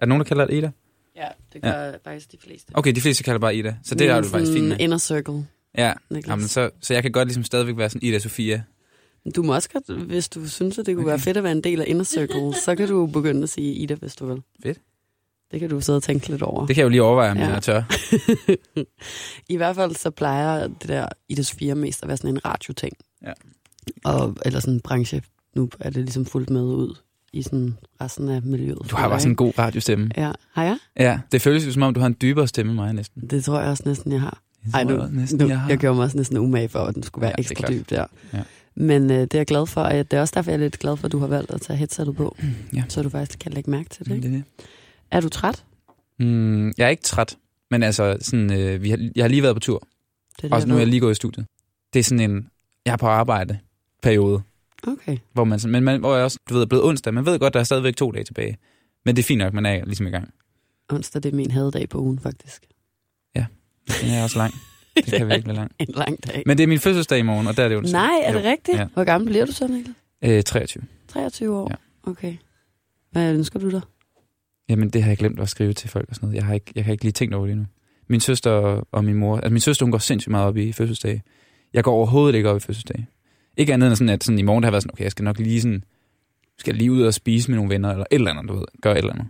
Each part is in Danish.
der nogen, der kalder det Ida? Ja, det gør ja. faktisk de fleste. Okay, de fleste kalder bare Ida. Så det er du faktisk fint med. Inner circle. Ja, Niklas. Jamen, så, så jeg kan godt ligesom stadigvæk være sådan Ida Sofia. Du må også godt, hvis du synes, at det kunne okay. være fedt at være en del af Inner Circle, så kan du begynde at sige Ida, hvis du vil. Fedt. Det kan du sidde og tænke lidt over. Det kan jeg jo lige overveje, om ja. jeg tør. I hvert fald så plejer det der Ida Sofia mest at være sådan en radioting. Ja. Og, eller sådan en branche. Nu er det ligesom fuldt med ud i sådan resten af miljøet. Du har bare sådan en god radiostemme. Ja, har jeg? Ja, det føles jo som om, du har en dybere stemme end mig næsten. Det tror jeg også næsten, jeg har. Ej, nu, jeg næsten, nu, jeg har. jeg gjorde mig også næsten umage for, at den skulle være Ja, ekstra dyb der. Ja. Men øh, det er jeg glad for, og det er også derfor, jeg er lidt glad for, at du har valgt at tage headsetet på, Ja. så du faktisk kan lægge mærke til det. Ikke? det, er det. Er du træt? Mm, jeg er ikke træt, men altså, sådan, øh, vi har, jeg har lige været på tur, Det er det, og nu er jeg lige gået i studiet. Det er sådan en, jeg er på arbejde periode, Okay. hvor, man, men man, hvor jeg også, du ved, er blevet onsdag. Man ved godt, der er stadigvæk to dage tilbage. Men det er fint nok, man er ligesom i gang. Onsdag, det er min hadedag på ugen, faktisk. Den er også lang. Det kan virkelig være lang. En lang dag. Men det er min fødselsdag i morgen, og der er det onsdag. Nej, er det Jo. rigtigt? Ja. Hvor gammel bliver du så, Mikkel? Øh, 23. 23 år? Ja. Okay. Hvad ønsker du dig? Jamen, det har jeg glemt at skrive til folk og sådan noget. Jeg har ikke, jeg har ikke lige tænkt over det endnu. Min søster og, og min mor, altså min søster, hun går sindssygt meget op i fødselsdag. Jeg går overhovedet ikke op i fødselsdag. Ikke andet end sådan, at sådan i morgen der har været sådan, okay, jeg skal nok lige sådan, skal lige ud og spise med nogle venner, eller et eller andet, du ved, gøre et eller andet.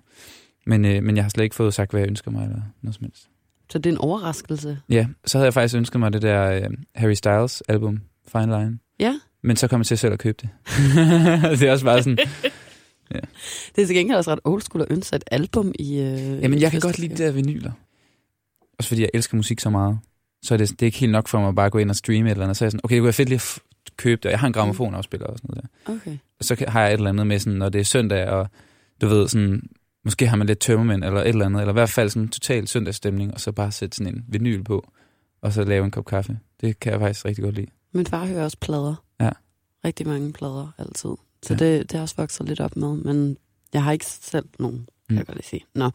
Men, øh, men jeg har slet ikke fået sagt, hvad jeg ønsker mig, eller noget som helst. Så det er en overraskelse? Ja, så havde jeg faktisk ønsket mig det der øh, Harry Styles album, Fine Line. Ja. Men så kom jeg til selv at købe det. det er også bare sådan, Det er til gengæld også ret old school at ønske et album i... Øh, Jamen, jeg kan godt lide fødselsdagsgave. de der vinyler. Også fordi jeg elsker musik så meget. Så er det, det er ikke helt nok for mig at bare gå ind og streame et eller andet. Så er jeg sådan, okay, det kunne være fedt lige at købe det. Og jeg har en gramofonafspiller og sådan noget der. Okay. Og så har jeg et eller andet med, sådan, når det er søndag, og du ved, sådan, måske har man lidt tømmermænd eller et eller andet, eller i hvert fald sådan en total søndagsstemning, og så bare sætte sådan en vinyl på, og så lave en kop kaffe. Det kan jeg faktisk rigtig godt lide. Min far hører også plader. Ja. Rigtig mange plader altid. Så Ja. det, det har også vokset lidt op med, men jeg har ikke selv nogen, kan Mm. jeg godt lige sige. Nå,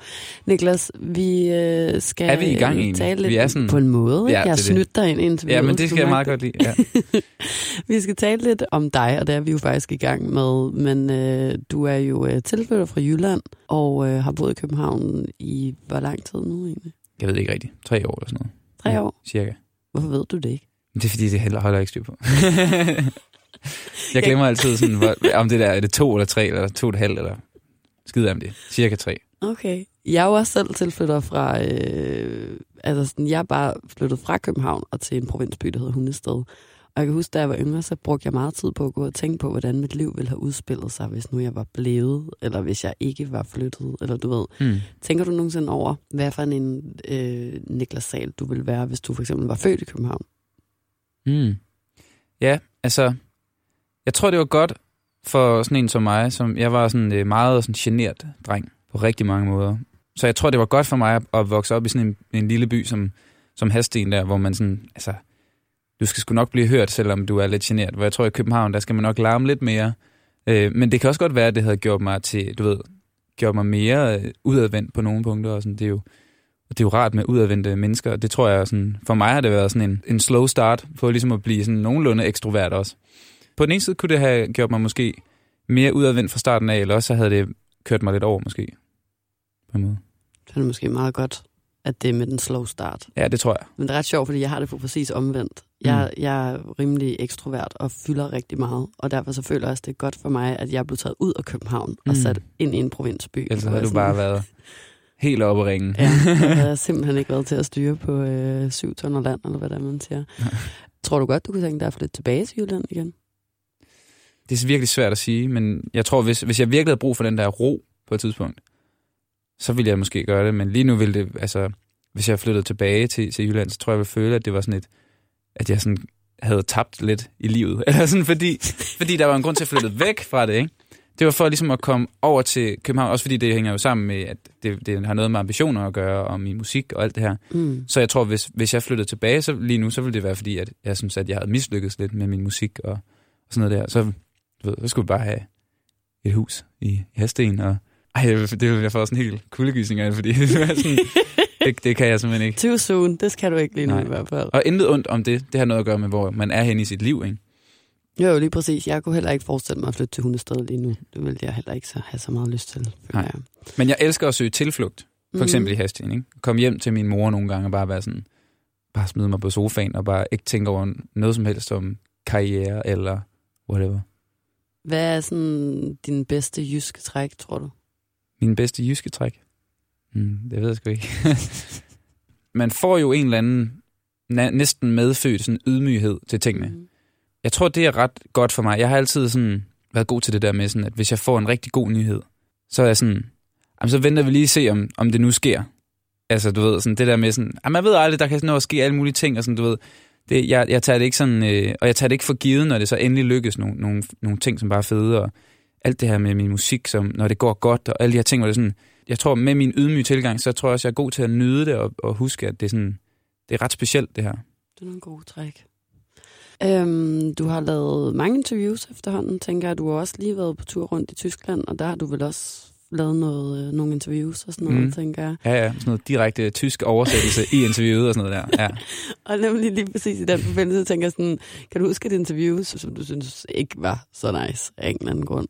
Niklas, vi øh, skal Er vi i gang egentlig? tale lidt Vi er sådan- på en måde. Ja, jeg har snydt dig ind indtil Ja, men det skal jeg meget godt lide. Ja. Vi skal tale lidt om dig, og det er vi jo faktisk i gang med. Men øh, du er jo øh, tilflytter fra Jylland, og øh, har boet i København i hvor lang tid nu egentlig? Jeg ved det ikke rigtigt. Tre år eller sådan noget. Tre Ja, år? Cirka. Hvorfor ved du det ikke? Det er fordi, det heller holder ikke styr på. jeg glemmer altid, sådan, hvor, om det der er det to eller tre, eller to og et halvt, eller skide om det. Cirka tre. Okay. Jeg også selv tilflytter fra... Øh, altså sådan, jeg er bare flyttet fra København og til en provinsby, der hedder Hundested. Og jeg kan huske, da jeg var yngre, så brugte jeg meget tid på at gå og tænke på, hvordan mit liv ville have udspillet sig, hvis nu jeg var blevet, eller hvis jeg ikke var flyttet, eller du ved. Hmm. Tænker du nogensinde over, hvad for en øh, Niklas Sahl du ville være, hvis du for eksempel var født i København? Mm. Ja, altså, jeg tror, det var godt for sådan en som mig, som jeg var sådan øh, meget sådan genert dreng på rigtig mange måder. Så jeg tror, det var godt for mig at, vokse op i sådan en, en lille by som, som Hasten der, hvor man sådan, altså, du skal sgu nok blive hørt, selvom du er lidt genert. Hvor jeg tror, i København, der skal man nok larme lidt mere. Øh, men det kan også godt være, at det havde gjort mig til, du ved, gjort mig mere øh, udadvendt på nogle punkter. Og sådan. Det, er jo, og det er jo rart med udadvendte mennesker. Det tror jeg, sådan, for mig har det været sådan en, en slow start på ligesom at blive sådan nogenlunde ekstrovert også. På den ene side kunne det have gjort mig måske mere udadvendt fra starten af, eller også så havde det kørt mig lidt over måske. På en måde. Så er det måske meget godt, at det er med den slow start. Ja, det tror jeg. Men det er ret sjovt, fordi jeg har det på præcis omvendt. Jeg, mm. jeg er rimelig ekstrovert og fylder rigtig meget, og derfor så føler jeg også, det er godt for mig, at jeg er blevet taget ud af København mm. og sat ind i en provinsby. Ellers hvor havde jeg du bare været helt oppe at ringe. Ja, så havde jeg simpelthen ikke været til at styre på øh, syv tønder land, eller hvad der man siger. Tror du godt, du kunne tænke dig at flytte tilbage til Jylland igen? Det er virkelig svært at sige, men jeg tror, hvis, hvis jeg virkelig havde brug for den der ro på et tidspunkt, så ville jeg måske gøre det. Men lige nu ville det, altså, hvis jeg flyttede tilbage til, til Jylland, så tror jeg, jeg ville føle, at det var sådan et, at jeg sådan havde tabt lidt i livet. Eller sådan, fordi, fordi der var en grund til at flytte væk fra det, ikke? Det var for ligesom at komme over til København, også fordi det hænger jo sammen med, at det, det har noget med ambitioner at gøre, og min musik og alt det her. Mm. Så jeg tror, hvis, hvis jeg flyttede tilbage så lige nu, så ville det være fordi, at jeg synes, at jeg havde mislykkedes lidt med min musik og, og sådan noget der. Så, du ved, så skulle vi bare have et hus i, Hasten. Og, ej, det jeg få sådan en helt kuldegysning af, fordi det, er sådan, det, det kan jeg simpelthen ikke. Too soon, det skal du ikke lige nu Nej. i hvert fald. Og intet ondt om det. Det har noget at gøre med, hvor man er henne i sit liv. Ikke? Jo, lige præcis. Jeg kunne heller ikke forestille mig at flytte til Hundested lige nu. Det ville jeg heller ikke så, have så meget lyst til. Nej. jeg. Men jeg elsker at søge tilflugt. For Mhm. eksempel i Hastien, ikke? Kom hjem til min mor nogle gange og bare være sådan, bare smide mig på sofaen og bare ikke tænke over noget som helst om karriere eller whatever. Hvad er sådan din bedste jyske træk, tror du? Min bedste jyske træk? Hmm, det ved jeg sgu ikke. Man får jo en eller anden næsten medfødt sådan ydmyghed til tingene. Mhm. Jeg tror, det er ret godt for mig. Jeg har altid sådan været god til det der med, sådan, at hvis jeg får en rigtig god nyhed, så er jeg sådan, jamen, så venter vi lige at se, om, om det nu sker. Altså, du ved, sådan det der med sådan, jamen, jeg ved aldrig, der kan sådan noget ske alle mulige ting, og sådan, du ved, det, jeg, jeg tager det ikke sådan, øh, og jeg tager det ikke for givet, når det så endelig lykkes, nogle, nogle, nogle ting, som bare er fede, og alt det her med min musik, som, når det går godt, og alle de her ting, hvor det sådan, jeg tror, med min ydmyge tilgang, så tror jeg også, jeg er god til at nyde det, og, og huske, at det er sådan, det er ret specielt, det her. Det er nogle gode træk. Øhm, du har lavet mange interviews efterhånden, tænker jeg. Du har også lige været på tur rundt i Tyskland, og der har du vel også lavet noget, øh, nogle interviews og sådan noget, mm. tænker jeg. Ja, ja, sådan noget direkte tysk oversættelse i interviewet og sådan noget der. Ja. Og nemlig lige præcis i den forbindelse tænker jeg sådan, kan du huske et interview, som du synes ikke var så nice af en eller anden grund?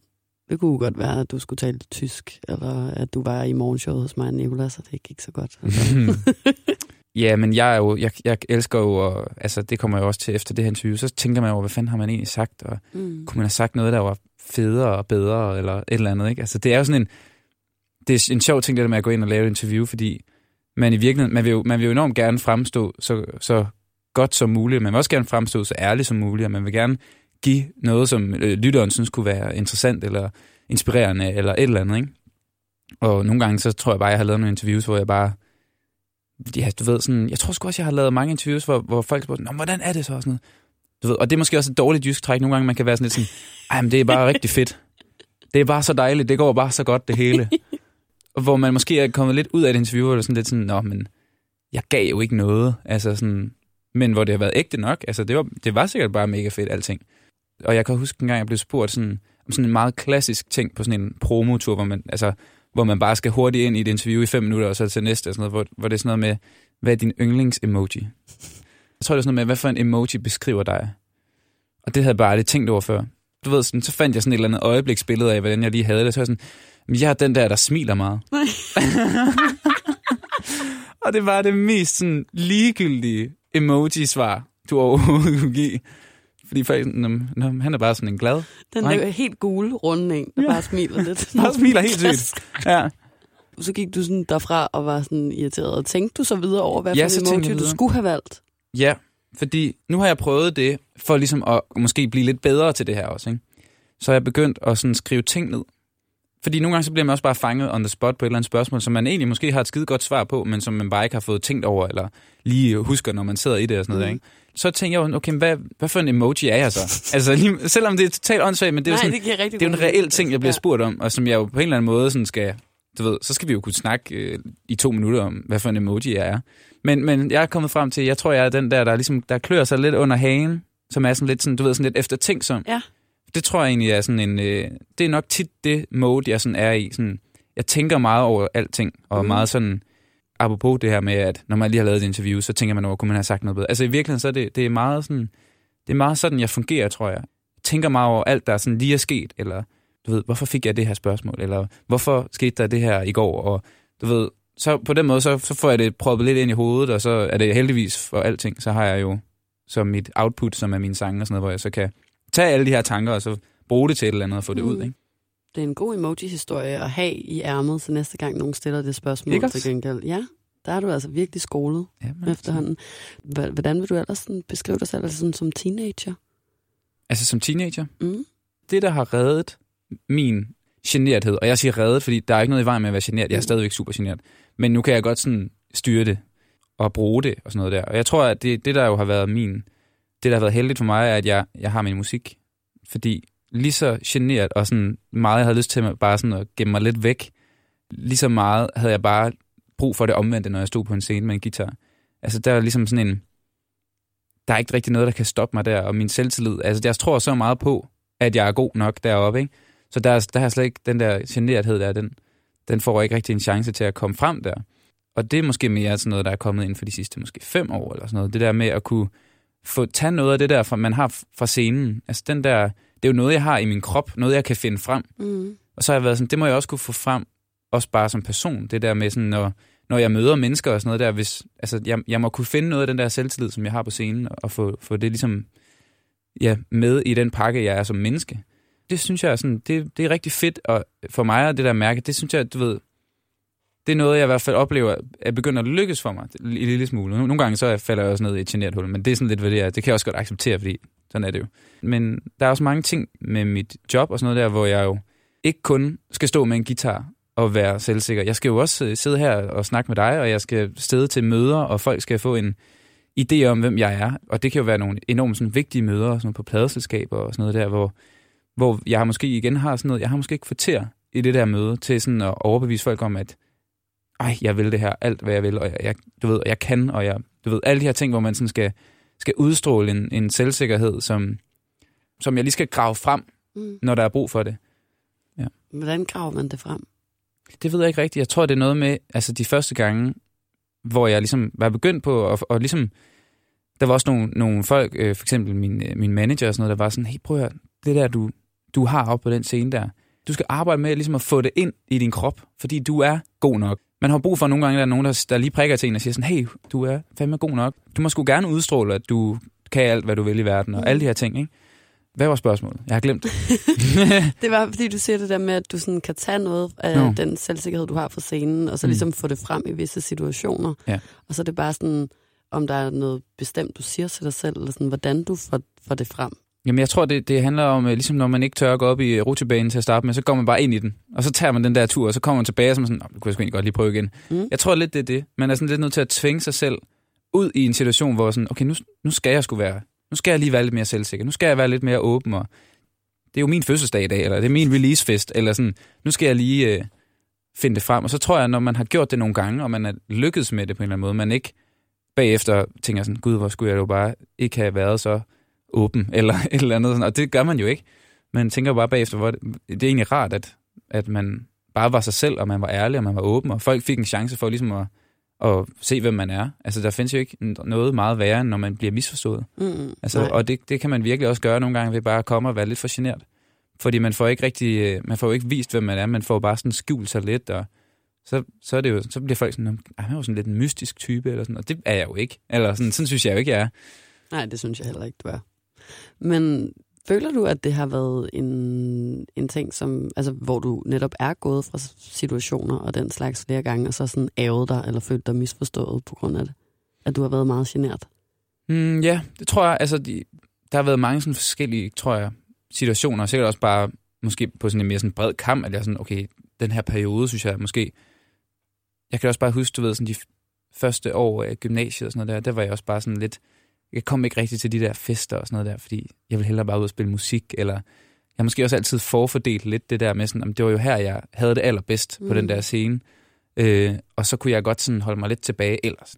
Det kunne godt være, at du skulle tale tysk, eller at du var i morgenshowet hos mig og Nicolas, og det gik så godt. ja, men jeg er jo, jeg, jeg elsker jo, og, altså det kommer jeg også til efter det her interview, så tænker man over, hvad fanden har man egentlig sagt, og mm. kunne man have sagt noget, der var federe og bedre, eller et eller andet, ikke? Altså det er jo sådan en, det er en sjov ting, det der med at gå ind og lave et interview, fordi man i virkeligheden, man vil jo, man vil jo enormt gerne fremstå så, så godt som muligt, man vil også gerne fremstå så ærligt som muligt, og man vil gerne give noget, som øh, lytteren synes kunne være interessant, eller inspirerende, eller et eller andet, ikke? Og nogle gange, så tror jeg bare, jeg har lavet nogle interviews, hvor jeg bare, ja, du ved, sådan, jeg tror sgu også, jeg har lavet mange interviews, hvor, hvor folk spørger, "Nå, hvordan er det så? Og, sådan noget. Du ved, og det er måske også et dårligt jysk træk. Nogle gange, man kan være sådan lidt sådan, ej, men det er bare rigtig fedt. Det er bare så dejligt, det går bare så godt, det hele. hvor man måske er kommet lidt ud af et interview, hvor det er sådan lidt sådan, nå, men jeg gav jo ikke noget. Altså sådan, men hvor det har været ægte nok. Altså, det var, det var sikkert bare mega fedt, alting. Og jeg kan huske en gang, jeg blev spurgt sådan, om sådan en meget klassisk ting på sådan en promotur, hvor man, altså, hvor man bare skal hurtigt ind i et interview i fem minutter, og så til næste, og sådan noget, hvor, hvor det er sådan noget med, hvad er din yndlings-emoji? Jeg tror, det er sådan noget med, hvad for en emoji beskriver dig? Og det havde jeg bare aldrig tænkt over før. Du ved, sådan, så fandt jeg sådan et eller andet øjebliksbillede af, hvordan jeg lige havde det. Så jeg sådan, jeg er den der, der smiler meget. Nej. og det var det mest sådan, ligegyldige emoji-svar, du overhovedet kunne give. Fordi folk, sådan, "Nå, nå, han er bare sådan en glad. Den Nej. der helt gule runde en, der Ja. bare smiler lidt. Bare smiler helt sygt. Ja. Så gik du sådan derfra og var sådan irriteret. Og tænkte du så videre over, hvad Ja, for en emoji du skulle have valgt? Ja, fordi nu har jeg prøvet det, for ligesom at måske blive lidt bedre til det her også. Ikke? Så jeg begyndt at sådan skrive ting ned. Fordi nogle gange så bliver man også bare fanget on the spot på et eller andet spørgsmål, som man egentlig måske har et skide godt svar på, men som man bare ikke har fået tænkt over, eller lige husker, når man sidder i det og sådan noget. Mhm. Ikke? Så tænker jeg okay, hvad, hvad for en emoji er jeg så? altså, lige, selvom det er totalt åndssvagt, men det er jo Nej, sådan, det det er en reel ting, jeg bliver Ja. spurgt om, og som jeg jo på en eller anden måde sådan skal, du ved, så skal vi jo kunne snakke øh, i to minutter om, hvad for en emoji jeg er. Men, men jeg er kommet frem til, jeg tror, jeg er den der, der, ligesom, der klør sig lidt under hagen, som er sådan lidt, sådan, du ved, sådan lidt eftertænksom. Ja. Det tror jeg egentlig er sådan en, øh, det er nok tit det mode, jeg sådan er i. Sådan, jeg tænker meget over alting, og mm. meget sådan, apropos det her med, at når man lige har lavet et interview, så tænker man over, kunne man have sagt noget bedre. Altså i virkeligheden, så er det, det er meget sådan, det er meget sådan, jeg fungerer, tror jeg. Jeg tænker meget over alt, der sådan lige er sket, eller du ved, hvorfor fik jeg det her spørgsmål, eller hvorfor skete der det her i går, og du ved, så på den måde, så, så får jeg det proppet lidt ind i hovedet, og så er det heldigvis for alting, så har jeg jo som mit output, som er mine sange og sådan noget, hvor jeg så kan tage alle de her tanker, og så bruge det til et eller andet og få det Mm. ud, ikke? Det er en god emoji-historie at have i ærmet, så næste gang nogen stiller det spørgsmål Ikke til gengæld. Ja, der er du altså virkelig skolet Ja, men, efterhånden. Hvordan vil du ellers sådan beskrive dig selv altså sådan som teenager? Altså som teenager, Mm. det der har reddet min generthed, og jeg siger reddet, fordi der er ikke noget i vejen med at være genert, jeg er Mm. stadigvæk super genert, men nu kan jeg godt sådan styre det og bruge det og sådan noget der. Og jeg tror, at det, det der jo har været min, det der har været heldigt for mig, er, at jeg, jeg har min musik. Fordi lige så generet og sådan meget, jeg havde lyst til at bare sådan at gemme mig lidt væk, lige så meget havde jeg bare brug for det omvendte, når jeg stod på en scene med en guitar. Altså der er ligesom sådan en, der er ikke rigtig noget, der kan stoppe mig der, og min selvtillid, altså jeg tror så meget på, at jeg er god nok deroppe, ikke? Så der, der har slet ikke den der generethed der, den, den får ikke rigtig en chance til at komme frem der. Og det er måske mere sådan noget, der er kommet ind for de sidste måske fem år eller sådan noget. Det der med at kunne få tage noget af det der, fra, man har fra scenen. Altså den der, det er jo noget, jeg har i min krop, noget, jeg kan finde frem. Mm. Og så har jeg været sådan, det må jeg også kunne få frem, også bare som person. Det der med sådan, når, når jeg møder mennesker og sådan noget der, hvis, altså jeg, jeg må kunne finde noget af den der selvtillid, som jeg har på scenen, og få, få det ligesom ja, med i den pakke, jeg er som menneske. Det synes jeg er sådan, det, det er rigtig fedt, og for mig er det der mærke, det synes jeg, du ved, det er noget, jeg i hvert fald oplever, at begynder at lykkes for mig en lille smule. Nogle gange så falder jeg også ned i et generet hul, men det er sådan lidt, hvad det er. Det kan jeg også godt acceptere, fordi sådan er det jo. Men der er også mange ting med mit job og sådan noget der, hvor jeg jo ikke kun skal stå med en guitar og være selvsikker. Jeg skal jo også sidde her og snakke med dig, og jeg skal stede til møder, og folk skal få en idé om, hvem jeg er. Og det kan jo være nogle enormt sådan, vigtige møder sådan på pladeselskaber og sådan noget der, hvor, hvor jeg måske igen har sådan noget, jeg har måske ikke kvarter i det der møde til sådan at overbevise folk om, at ej, jeg vil det her, alt hvad jeg vil, og jeg, jeg du ved, jeg kan, og jeg, du ved, alle de her ting, hvor man sådan skal, skal udstråle en, en selvsikkerhed, som, som jeg lige skal grave frem, Mm. når der er brug for det. Hvordan graver man det frem? Det ved jeg ikke rigtigt. Jeg tror, det er noget med, altså de første gange, hvor jeg ligesom var begyndt på, og, og ligesom, der var også nogle, nogle folk, øh, for eksempel min, øh, min manager og sådan noget, der var sådan, hey, prøv at høre, det der, du, du har op på den scene der, du skal arbejde med ligesom at få det ind i din krop, fordi du er god nok. Man har brug for nogle gange, der er nogen, der, der lige prikker til en og siger sådan, hey, du er fandme god nok. Du må sgu gerne udstråle, at du kan alt, hvad du vil i verden, og alle de her ting, ikke? Hvad var spørgsmålet? Jeg har glemt det. Det var, fordi du siger det der med, at du sådan kan tage noget af no. den selvsikkerhed, du har fra scenen, og så Mm. ligesom få det frem i visse situationer. Ja. Og så er det bare sådan, om der er noget bestemt, du siger til dig selv, eller sådan, hvordan du får, får det frem. Jamen, jeg tror, det, det handler om, øh, ligesom når man ikke tør at gå op i rutsjebanen til at starte med, så går man bare ind i den, og så tager man den der tur, og så kommer man tilbage, og så man sådan, "Nå, det kunne jeg sgu egentlig godt lige prøve igen. Mm. Jeg tror lidt, det er det. Man er sådan lidt nødt til at tvinge sig selv ud i en situation, hvor sådan, okay, nu, nu skal jeg sgu være, nu skal jeg lige være lidt mere selvsikker, nu skal jeg være lidt mere åben, og det er jo min fødselsdag i dag, eller det er min releasefest, eller sådan, nu skal jeg lige øh, finde det frem. Og så tror jeg, når man har gjort det nogle gange, og man er lykkedes med det på en eller anden måde, man ikke bagefter tænker sådan, gud, hvor skulle jeg jo bare ikke have været så åben, eller et eller andet. Sådan. Og det gør man jo ikke. Man tænker bare bagefter, hvor det, det er egentlig rart, at, at man bare var sig selv, og man var ærlig, og man var åben, og folk fik en chance for ligesom at, at se, hvem man er. Altså, der findes jo ikke noget meget værre, end når man bliver misforstået. Mm, Altså, nej. og det, det kan man virkelig også gøre nogle gange ved bare at komme og være lidt for genert. Fordi man får ikke rigtig, øh, man får jo ikke vist, hvem man er, man får bare sådan skjult sig lidt, og så, så, er det jo, så bliver folk sådan, "Ah, han er jo sådan lidt en mystisk type, eller sådan, og det er jeg jo ikke. Eller sådan, sådan synes jeg jo ikke, jeg er. Nej, det synes jeg heller ikke, du er. Men føler du, at det har været en, en ting, som, altså, hvor du netop er gået fra situationer og den slags flere gange, og så sådan ævet dig eller følt dig misforstået på grund af det? At du har været meget genert? Mm, ja, det tror jeg. Altså, de, der har været mange sådan forskellige, tror jeg, situationer, og sikkert også bare måske på sådan en mere sådan bred kamp, at jeg sådan, okay, den her periode, synes jeg måske... Jeg kan også bare huske, du ved, sådan de første år af gymnasiet og sådan noget der, der var jeg også bare sådan lidt... Jeg kom ikke rigtig til de der fester og sådan noget der, fordi jeg ville hellere bare ud og spille musik, eller jeg har måske også altid forfordelt lidt det der med sådan, om det var jo her, jeg havde det allerbedst mm. på Mm. den der scene. Øh, og så kunne jeg godt sådan holde mig lidt tilbage ellers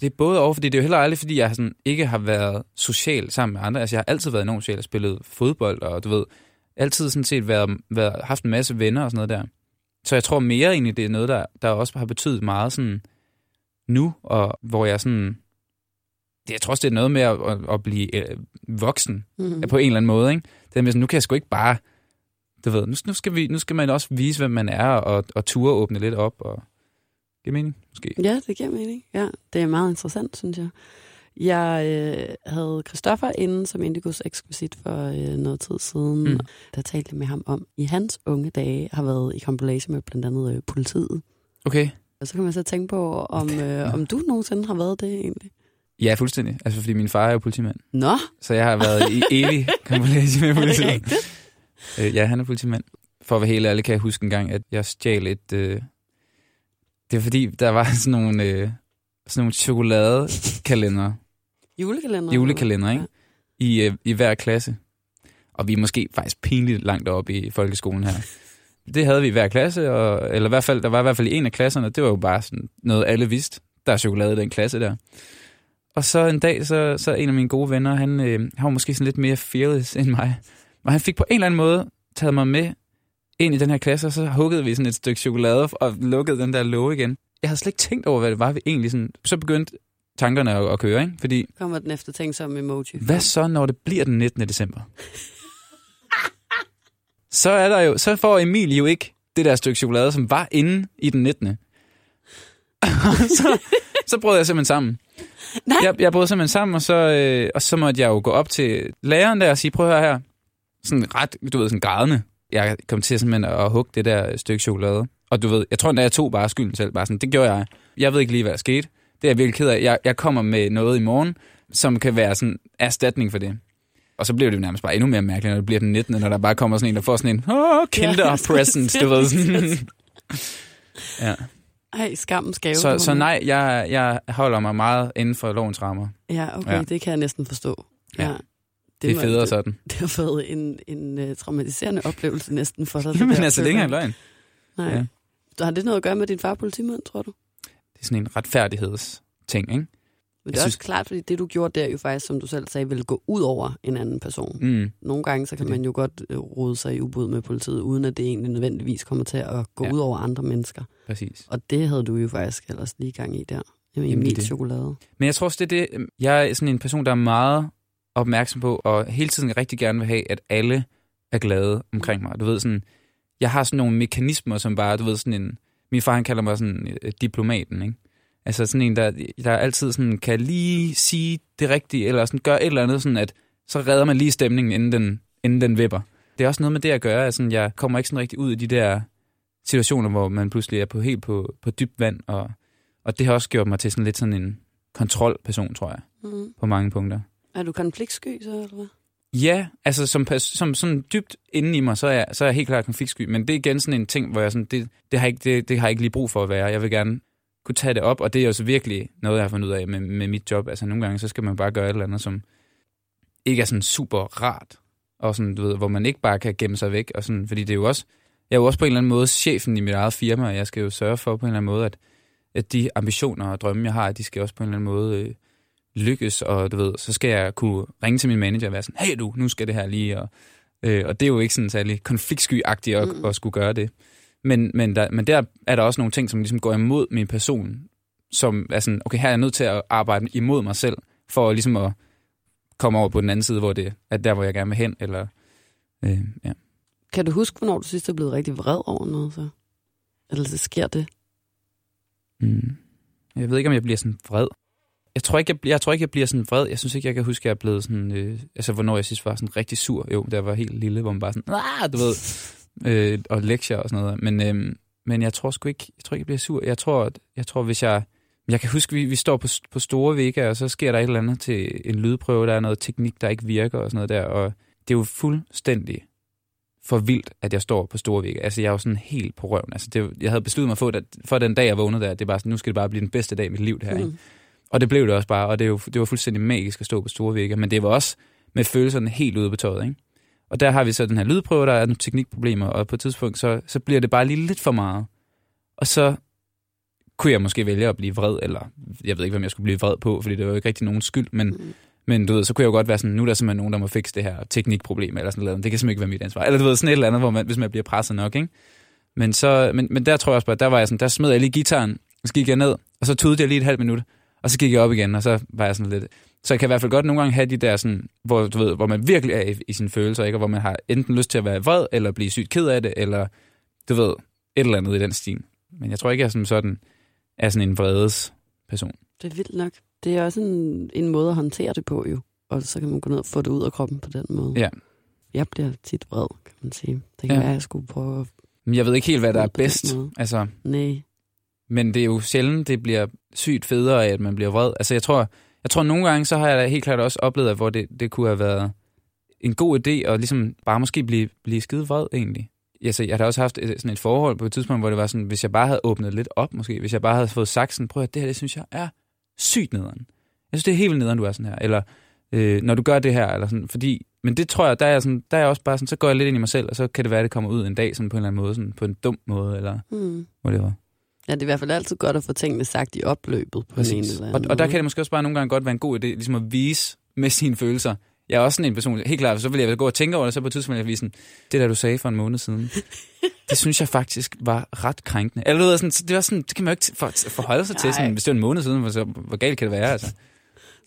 det er både over, fordi det er jo heller aldrig, fordi jeg sådan ikke har været social sammen med andre. Altså, jeg har altid været enormt social og spillet fodbold, og du ved, altid sådan set været, været, haft en masse venner og sådan noget der. Så jeg tror mere egentlig, det er noget, der, der også har betydet meget sådan nu, og hvor jeg sådan... Det, jeg tror også, det er noget med at, at, at blive øh, voksen Mm. på en eller anden måde. Ikke? Det er med sådan, nu kan jeg sgu ikke bare... Du ved, nu, nu, skal vi, nu skal man også vise, hvem man er, og, og ture åbne lidt op. Og, giver mening, måske? Ja, det giver mening. Ja, det er meget interessant, synes jeg. Jeg øh, havde Christoffer inde som Indigos eksklusit for øh, noget tid siden. Mm. Mm. Der talte jeg med ham om, i hans unge dage har været i kompilation med blandt andet øh, politiet. Okay. Og så kan man så tænke på, om, øh, om du nogensinde har været det egentlig. Ja, fuldstændig. Altså, fordi min far er jo politimand. Nå, Så jeg har været i evig kombination med er politiet. Øh, ja, han er politimand. For at være helt ærlig, kan jeg huske en gang, at jeg stjal et... Øh... Det var fordi, der var sådan nogle, øh... sådan nogle chokoladekalender, Julekalender? julekalender, ikke? I, øh, i hver klasse. Og vi er måske faktisk pinligt langt oppe i folkeskolen her. Det havde vi i hver klasse, og, eller i hvert fald, der var i hvert fald i en af klasserne, det var jo bare sådan noget, alle vidste. Der er chokolade i den klasse der. Og så en dag, så, så en af mine gode venner, han, øh, han var måske sådan lidt mere fearless end mig. Og han fik på en eller anden måde taget mig med ind i den her klasse, og så huggede vi sådan et stykke chokolade og lukkede den der låge igen. Jeg havde slet ikke tænkt over, hvad det var, vi egentlig sådan... Så begyndte tankerne at, at køre, ikke? Fordi, Kommer den efter tænk som emoji. hvad så, når det bliver den 19. december? så er der jo, så får Emil jo ikke det der stykke chokolade, som var inde i den 19. så, så brød jeg simpelthen sammen. Nej. Jeg, jeg brød simpelthen sammen, og så, øh, og så måtte jeg jo gå op til læreren der og sige, prøv at høre her. Sådan ret, du ved, sådan grædende. Jeg kom til simpelthen at hugge det der stykke chokolade. Og du ved, jeg tror endda, jeg tog bare skylden selv. Bare sådan, det gjorde jeg. Jeg ved ikke lige, hvad der skete. Det er jeg virkelig ked af. Jeg, jeg kommer med noget i morgen, som kan være sådan erstatning for det. Og så bliver det jo nærmest bare endnu mere mærkeligt, når det bliver den 19., når der bare kommer sådan en, der får sådan en oh, kinder present, du ved. Sådan. ja. Ej, skammens gave. Så, så nej, jeg, jeg holder mig meget inden for lovens rammer. Ja, okay, Ja. det kan jeg næsten forstå. Ja. Ja. Det er må- federe det, sådan. det har været en, en uh, traumatiserende oplevelse næsten for dig. Men altså, det er ikke løgn. Nej. Ja. Ja. Har det noget at gøre med din far politimand, tror du? Det er sådan en retfærdighedsting, ikke? Men det er synes- også klart, fordi det du gjorde der jo faktisk, som du selv sagde, ville gå ud over en anden person. Mm. Nogle gange så kan man jo godt øh, rode sig i ubud med politiet, uden at det egentlig nødvendigvis kommer til at gå Ja. ud over andre mennesker. Præcis. Og det havde du jo faktisk ellers lige gang i der. Med Jamen, det chokolade. Men jeg tror også, det er det. Jeg er sådan en person, der er meget opmærksom på, og hele tiden rigtig gerne vil have, at alle er glade omkring mig. Du ved sådan, jeg har sådan nogle mekanismer, som bare, du ved sådan en, min far han kalder mig sådan øh, diplomaten, ikke? Altså sådan en, der, der altid sådan kan lige sige det rigtige, eller sådan gøre et eller andet, sådan at så redder man lige stemningen, inden den, inden den vipper. Det er også noget med det at gøre, at sådan, jeg kommer ikke sådan rigtig ud i de der situationer, hvor man pludselig er på helt på, på dybt vand, og, og det har også gjort mig til sådan lidt sådan en kontrolperson, tror jeg, Mm. på mange punkter. Er du konfliktsky så, eller hvad? Ja, altså som, som sådan dybt inde i mig, så er, jeg, så er jeg helt klart konfliktsky, men det er igen sådan en ting, hvor jeg sådan, det, det, har ikke, det, det har jeg ikke lige brug for at være. Jeg vil gerne kunne tage det op, og det er jo så virkelig noget, jeg har fundet ud af med, med mit job. Altså nogle gange, så skal man bare gøre et eller andet, som ikke er sådan super rart, og sådan, du ved, hvor man ikke bare kan gemme sig væk, og sådan, fordi det er jo også, jeg er jo også på en eller anden måde chefen i mit eget firma, og jeg skal jo sørge for på en eller anden måde, at, at de ambitioner og drømme, jeg har, de skal også på en eller anden måde øh, lykkes, og du ved, så skal jeg kunne ringe til min manager og være sådan, hey du, nu skal det her lige, og, øh, og det er jo ikke sådan særlig konfliktsky-agtigt at, Mm. at skulle gøre det. Men, men, der, men der er der også nogle ting, som ligesom går imod min person, som er sådan, okay, her er jeg nødt til at arbejde imod mig selv, for ligesom at komme over på den anden side, hvor det er der, hvor jeg gerne vil hen, eller øh, ja. Kan du huske, hvornår du sidst er blevet rigtig vred over noget, så? Eller så sker det? Mm. Jeg ved ikke, om jeg bliver sådan vred. Jeg tror ikke, jeg, jeg, tror ikke, jeg bliver sådan vred. Jeg synes ikke, jeg kan huske, at jeg er blevet sådan... Øh, altså, hvornår jeg sidst var sådan rigtig sur. Jo, da jeg var helt lille, hvor man bare sådan... Ah, du ved... Øh, og lektier og sådan noget. Men, øh, men jeg tror sgu ikke, jeg tror ikke, jeg bliver sur. Jeg tror, at- jeg tror hvis jeg... Jeg kan huske, vi, vi står på, på store vægge, og så sker der et eller andet til en lydprøve. Der er noget teknik, der ikke virker og sådan noget der. Og det er jo fuldstændig for vildt, at jeg står på store vægge. Altså, jeg er jo sådan helt på røven. Altså, det, jeg havde besluttet mig for, at for den dag, jeg vågnede der, det bare sådan, nu skal det bare blive den bedste dag i mit liv, det her. Ikke? Mm. Og det blev det også bare, og det, er jo, det var fuldstændig magisk at stå på store vægge, men det var også med følelserne helt ude på tøjet, ikke? Og der har vi så den her lydprøve, der er nogle teknikproblemer, og på et tidspunkt, så, så bliver det bare lige lidt for meget. Og så kunne jeg måske vælge at blive vred, eller jeg ved ikke, hvem jeg skulle blive vred på, fordi det var jo ikke rigtig nogen skyld, men, Mm. men du ved, så kunne jeg jo godt være sådan, nu er der simpelthen nogen, der må fikse det her teknikproblem, eller sådan noget. Det kan simpelthen ikke være mit ansvar. Eller du ved, sådan et eller andet, hvor man, hvis man bliver presset nok, ikke? Men, så, men, men der tror jeg også bare, der var jeg sådan, der smed jeg lige gitaren, og så gik jeg ned, og så tudede jeg lige et halvt minut, og så gik jeg op igen, og så var jeg sådan lidt... Så jeg kan i hvert fald godt nogle gange have de der sådan, hvor, du ved, hvor man virkelig er i, i sine følelser, ikke? Og hvor man har enten lyst til at være vred, eller blive sygt ked af det, eller du ved, et eller andet i den stil. Men jeg tror ikke, jeg som sådan er sådan en vredes person. Det er vildt nok. Det er også en, en måde at håndtere det på, jo. Og så kan man gå ned og få det ud af kroppen på den måde. Ja. Jeg bliver tit vred, kan man sige. Det kan Ja. være, at jeg skulle prøve at... Men jeg ved ikke helt, hvad der er bedst. Altså, Nej. Men det er jo sjældent, det bliver sygt federe af, at man bliver vred. Altså jeg tror, jeg tror nogle gange, så har jeg da helt klart også oplevet, at hvor det, det kunne have været en god idé at ligesom bare måske blive, blive skide vred egentlig. Altså, jeg har da også haft et, sådan et forhold på et tidspunkt, hvor det var sådan, hvis jeg bare havde åbnet lidt op måske, hvis jeg bare havde fået sagt sådan, prøv at det her, det synes jeg er sygt nederen. Jeg synes, det er helt vildt nederen, du er sådan her. Eller øh, når du gør det her, eller sådan, fordi, men det tror jeg, der er, sådan, der er jeg også bare sådan, så går jeg lidt ind i mig selv, og så kan det være, at det kommer ud en dag sådan på en eller anden måde, sådan på en dum måde, eller Hmm. whatever. Ja, det er i hvert fald altid godt at få tingene sagt i opløbet på en Præcis. eller Og, anden og der måde. kan det måske også bare nogle gange godt være en god idé, ligesom at vise med sine følelser, jeg er også sådan en person, helt klart, så vil jeg gå og tænke over det, så på et tidspunkt vil jeg sådan, det der du sagde for en måned siden, det synes jeg faktisk var ret krænkende. Eller du ved, sådan, det var sådan, det kan man jo ikke for, forholde sig Nej. til, sådan, hvis det var en måned siden, hvor, så, hvor galt kan det være, altså.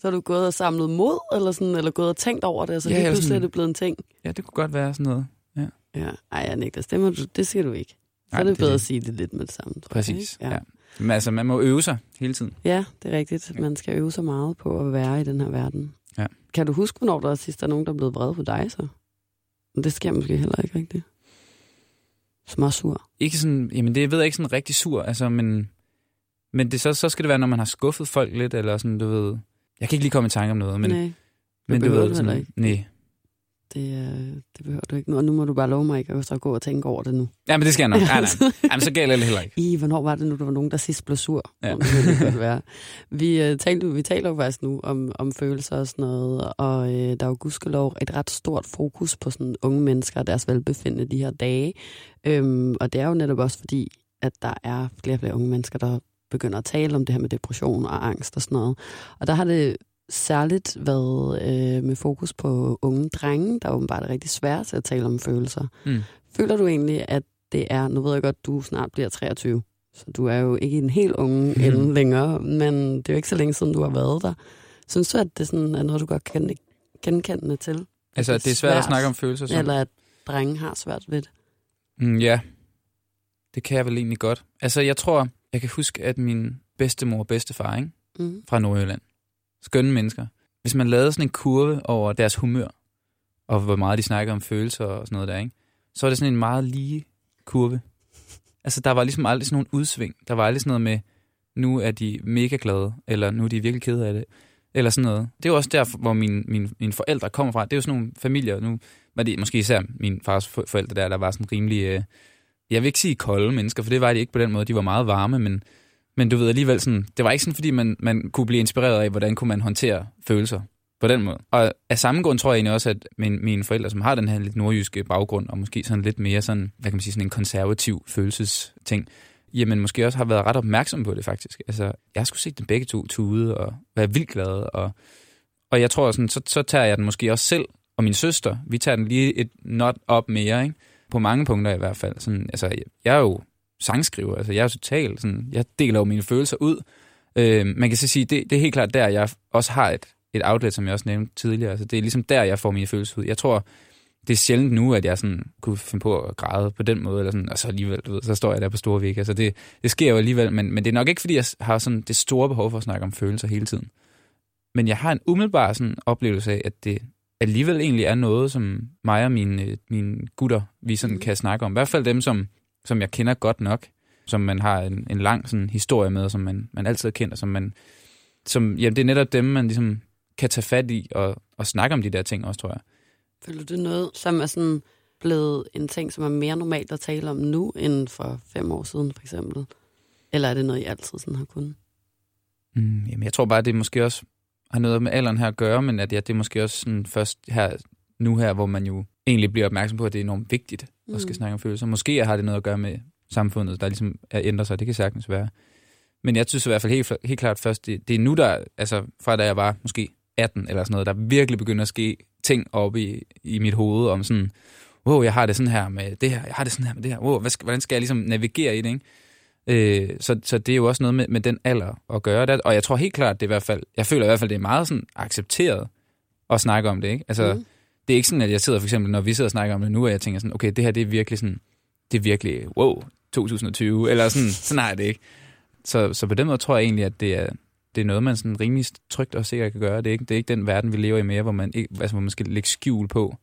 Så har du gået og samlet mod, eller, sådan, eller gået og tænkt over det, og så ja, lige pludselig sådan, er det blevet en ting? Ja, det kunne godt være sådan noget. Ja. Ja, ej, jeg nægter. Stemmer du, det siger du ikke. Så er det, det bedre det. at sige det lidt med det samme. Tror Præcis, jeg, ja. ja. Men altså, man må øve sig hele tiden. Ja, det er rigtigt. Man skal øve sig meget på at være i den her verden. Ja. Kan du huske, hvornår der sidst er nogen, der er blevet vred på dig så? Det sker måske heller ikke rigtigt. Små sur. Ikke sådan, jamen det ved jeg ikke sådan rigtig sur, altså, men, men det, så, så skal det være, når man har skuffet folk lidt, eller sådan, du ved... Jeg kan ikke lige komme i tanke om noget, men... Nej, men du ved, sådan, ikke. Nej, det, øh, det behøver du ikke nu. Og nu må du bare love mig ikke at gå og tænke over det nu. Ja, men det skal jeg nok. Ja, nej. Jamen, så galt er det heller ikke. I, hvornår var det nu, der var nogen, der sidst blev sur? Ja. Det være. Vi, uh, talte, vi taler jo faktisk nu om, om følelser og sådan noget, og uh, der er jo gudskelov et ret stort fokus på sådan unge mennesker og deres velbefindende de her dage. Um, og det er jo netop også fordi, at der er flere og flere unge mennesker, der begynder at tale om det her med depression og angst og sådan noget. Og der har det særligt været øh, med fokus på unge drenge, der åbenbart er rigtig svært til at tale om følelser. Mm. Føler du egentlig, at det er, nu ved jeg godt, du snart bliver 23, så du er jo ikke en helt unge mm. ende længere, men det er jo ikke så længe siden, du har været der. Synes du, at det sådan er noget, du godt kan genkende til? Altså, at det er svært, svært at snakke om følelser? Sådan. Eller at drenge har svært ved det? Mm, ja, det kan jeg vel egentlig godt. Altså, jeg tror, jeg kan huske, at min bedstemor og bedstefar ikke? Mm. fra Nordjylland, skønne mennesker. Hvis man lavede sådan en kurve over deres humør, og hvor meget de snakker om følelser og sådan noget der, ikke? så er det sådan en meget lige kurve. Altså, der var ligesom aldrig sådan nogle udsving. Der var aldrig sådan noget med, nu er de mega glade, eller nu er de virkelig kede af det, eller sådan noget. Det er jo også der, hvor mine, mine, mine forældre kommer fra. Det er jo sådan nogle familier, nu var det måske især min fars forældre der, der var sådan rimelig, øh, jeg vil ikke sige kolde mennesker, for det var de ikke på den måde. De var meget varme, men men du ved alligevel sådan, det var ikke sådan, fordi man, man kunne blive inspireret af, hvordan kunne man håndtere følelser på den måde. Og af samme grund tror jeg egentlig også, at min, mine forældre, som har den her lidt nordjyske baggrund, og måske sådan lidt mere sådan, hvad kan man sige, sådan en konservativ følelsesting, jamen måske også har været ret opmærksom på det faktisk. Altså, jeg har sgu set dem begge to tude og være vildt glad, og, og jeg tror sådan, så, så tager jeg den måske også selv, og min søster, vi tager den lige et not op mere, ikke? På mange punkter i hvert fald. Sådan, altså, jeg er jo sangskriver. Altså, jeg er totalt sådan, jeg deler jo mine følelser ud. Øh, man kan så sige, det, det er helt klart der, jeg også har et, et outlet, som jeg også nævnte tidligere. Altså, det er ligesom der, jeg får mine følelser ud. Jeg tror, det er sjældent nu, at jeg sådan kunne finde på at græde på den måde, eller sådan, og så alligevel, du ved, så står jeg der på store væg. Altså, det, det sker jo alligevel, men, men det er nok ikke, fordi jeg har sådan det store behov for at snakke om følelser hele tiden. Men jeg har en umiddelbar sådan oplevelse af, at det alligevel egentlig er noget, som mig og mine, mine gutter, vi sådan mm. kan snakke om. I hvert fald dem, som som jeg kender godt nok, som man har en, en lang sådan, historie med, som man, man altid kender, som man, som, jamen, det er netop dem, man ligesom kan tage fat i og, og snakke om de der ting også, tror jeg. Føler du noget, som er sådan blevet en ting, som er mere normalt at tale om nu, end for fem år siden, for eksempel? Eller er det noget, I altid sådan har kunnet? Mm, jamen, jeg tror bare, det måske også har noget med alderen her at gøre, men at ja, det er måske også sådan først her, nu her, hvor man jo egentlig bliver opmærksom på, at det er enormt vigtigt mm. at skal mm. snakke om følelser. Måske har det noget at gøre med samfundet, der ligesom er ændret sig. Det kan sagtens være. Men jeg synes i hvert fald helt, helt klart først, det, det er nu, der, altså fra da jeg var måske 18 eller sådan noget, der virkelig begynder at ske ting op i, i mit hoved om sådan, wow, jeg har det sådan her med det her, jeg har det sådan her med det her, wow, hvad skal, hvordan skal jeg ligesom navigere i det, ikke? Øh, så, så det er jo også noget med, med den alder at gøre det. Og jeg tror helt klart, det er i hvert fald, jeg føler i hvert fald, det er meget sådan accepteret at snakke om det, ikke? Altså, mm det er ikke sådan, at jeg sidder for eksempel, når vi sidder og snakker om det nu, og jeg tænker sådan, okay, det her det er virkelig sådan, det er virkelig, wow, 2020, eller sådan, sådan har jeg det ikke. Så, så på den måde tror jeg egentlig, at det er, det er noget, man sådan rimelig trygt og sikkert kan gøre. Det er ikke, det er ikke den verden, vi lever i mere, hvor man, ikke, altså, hvor man skal lægge skjul på,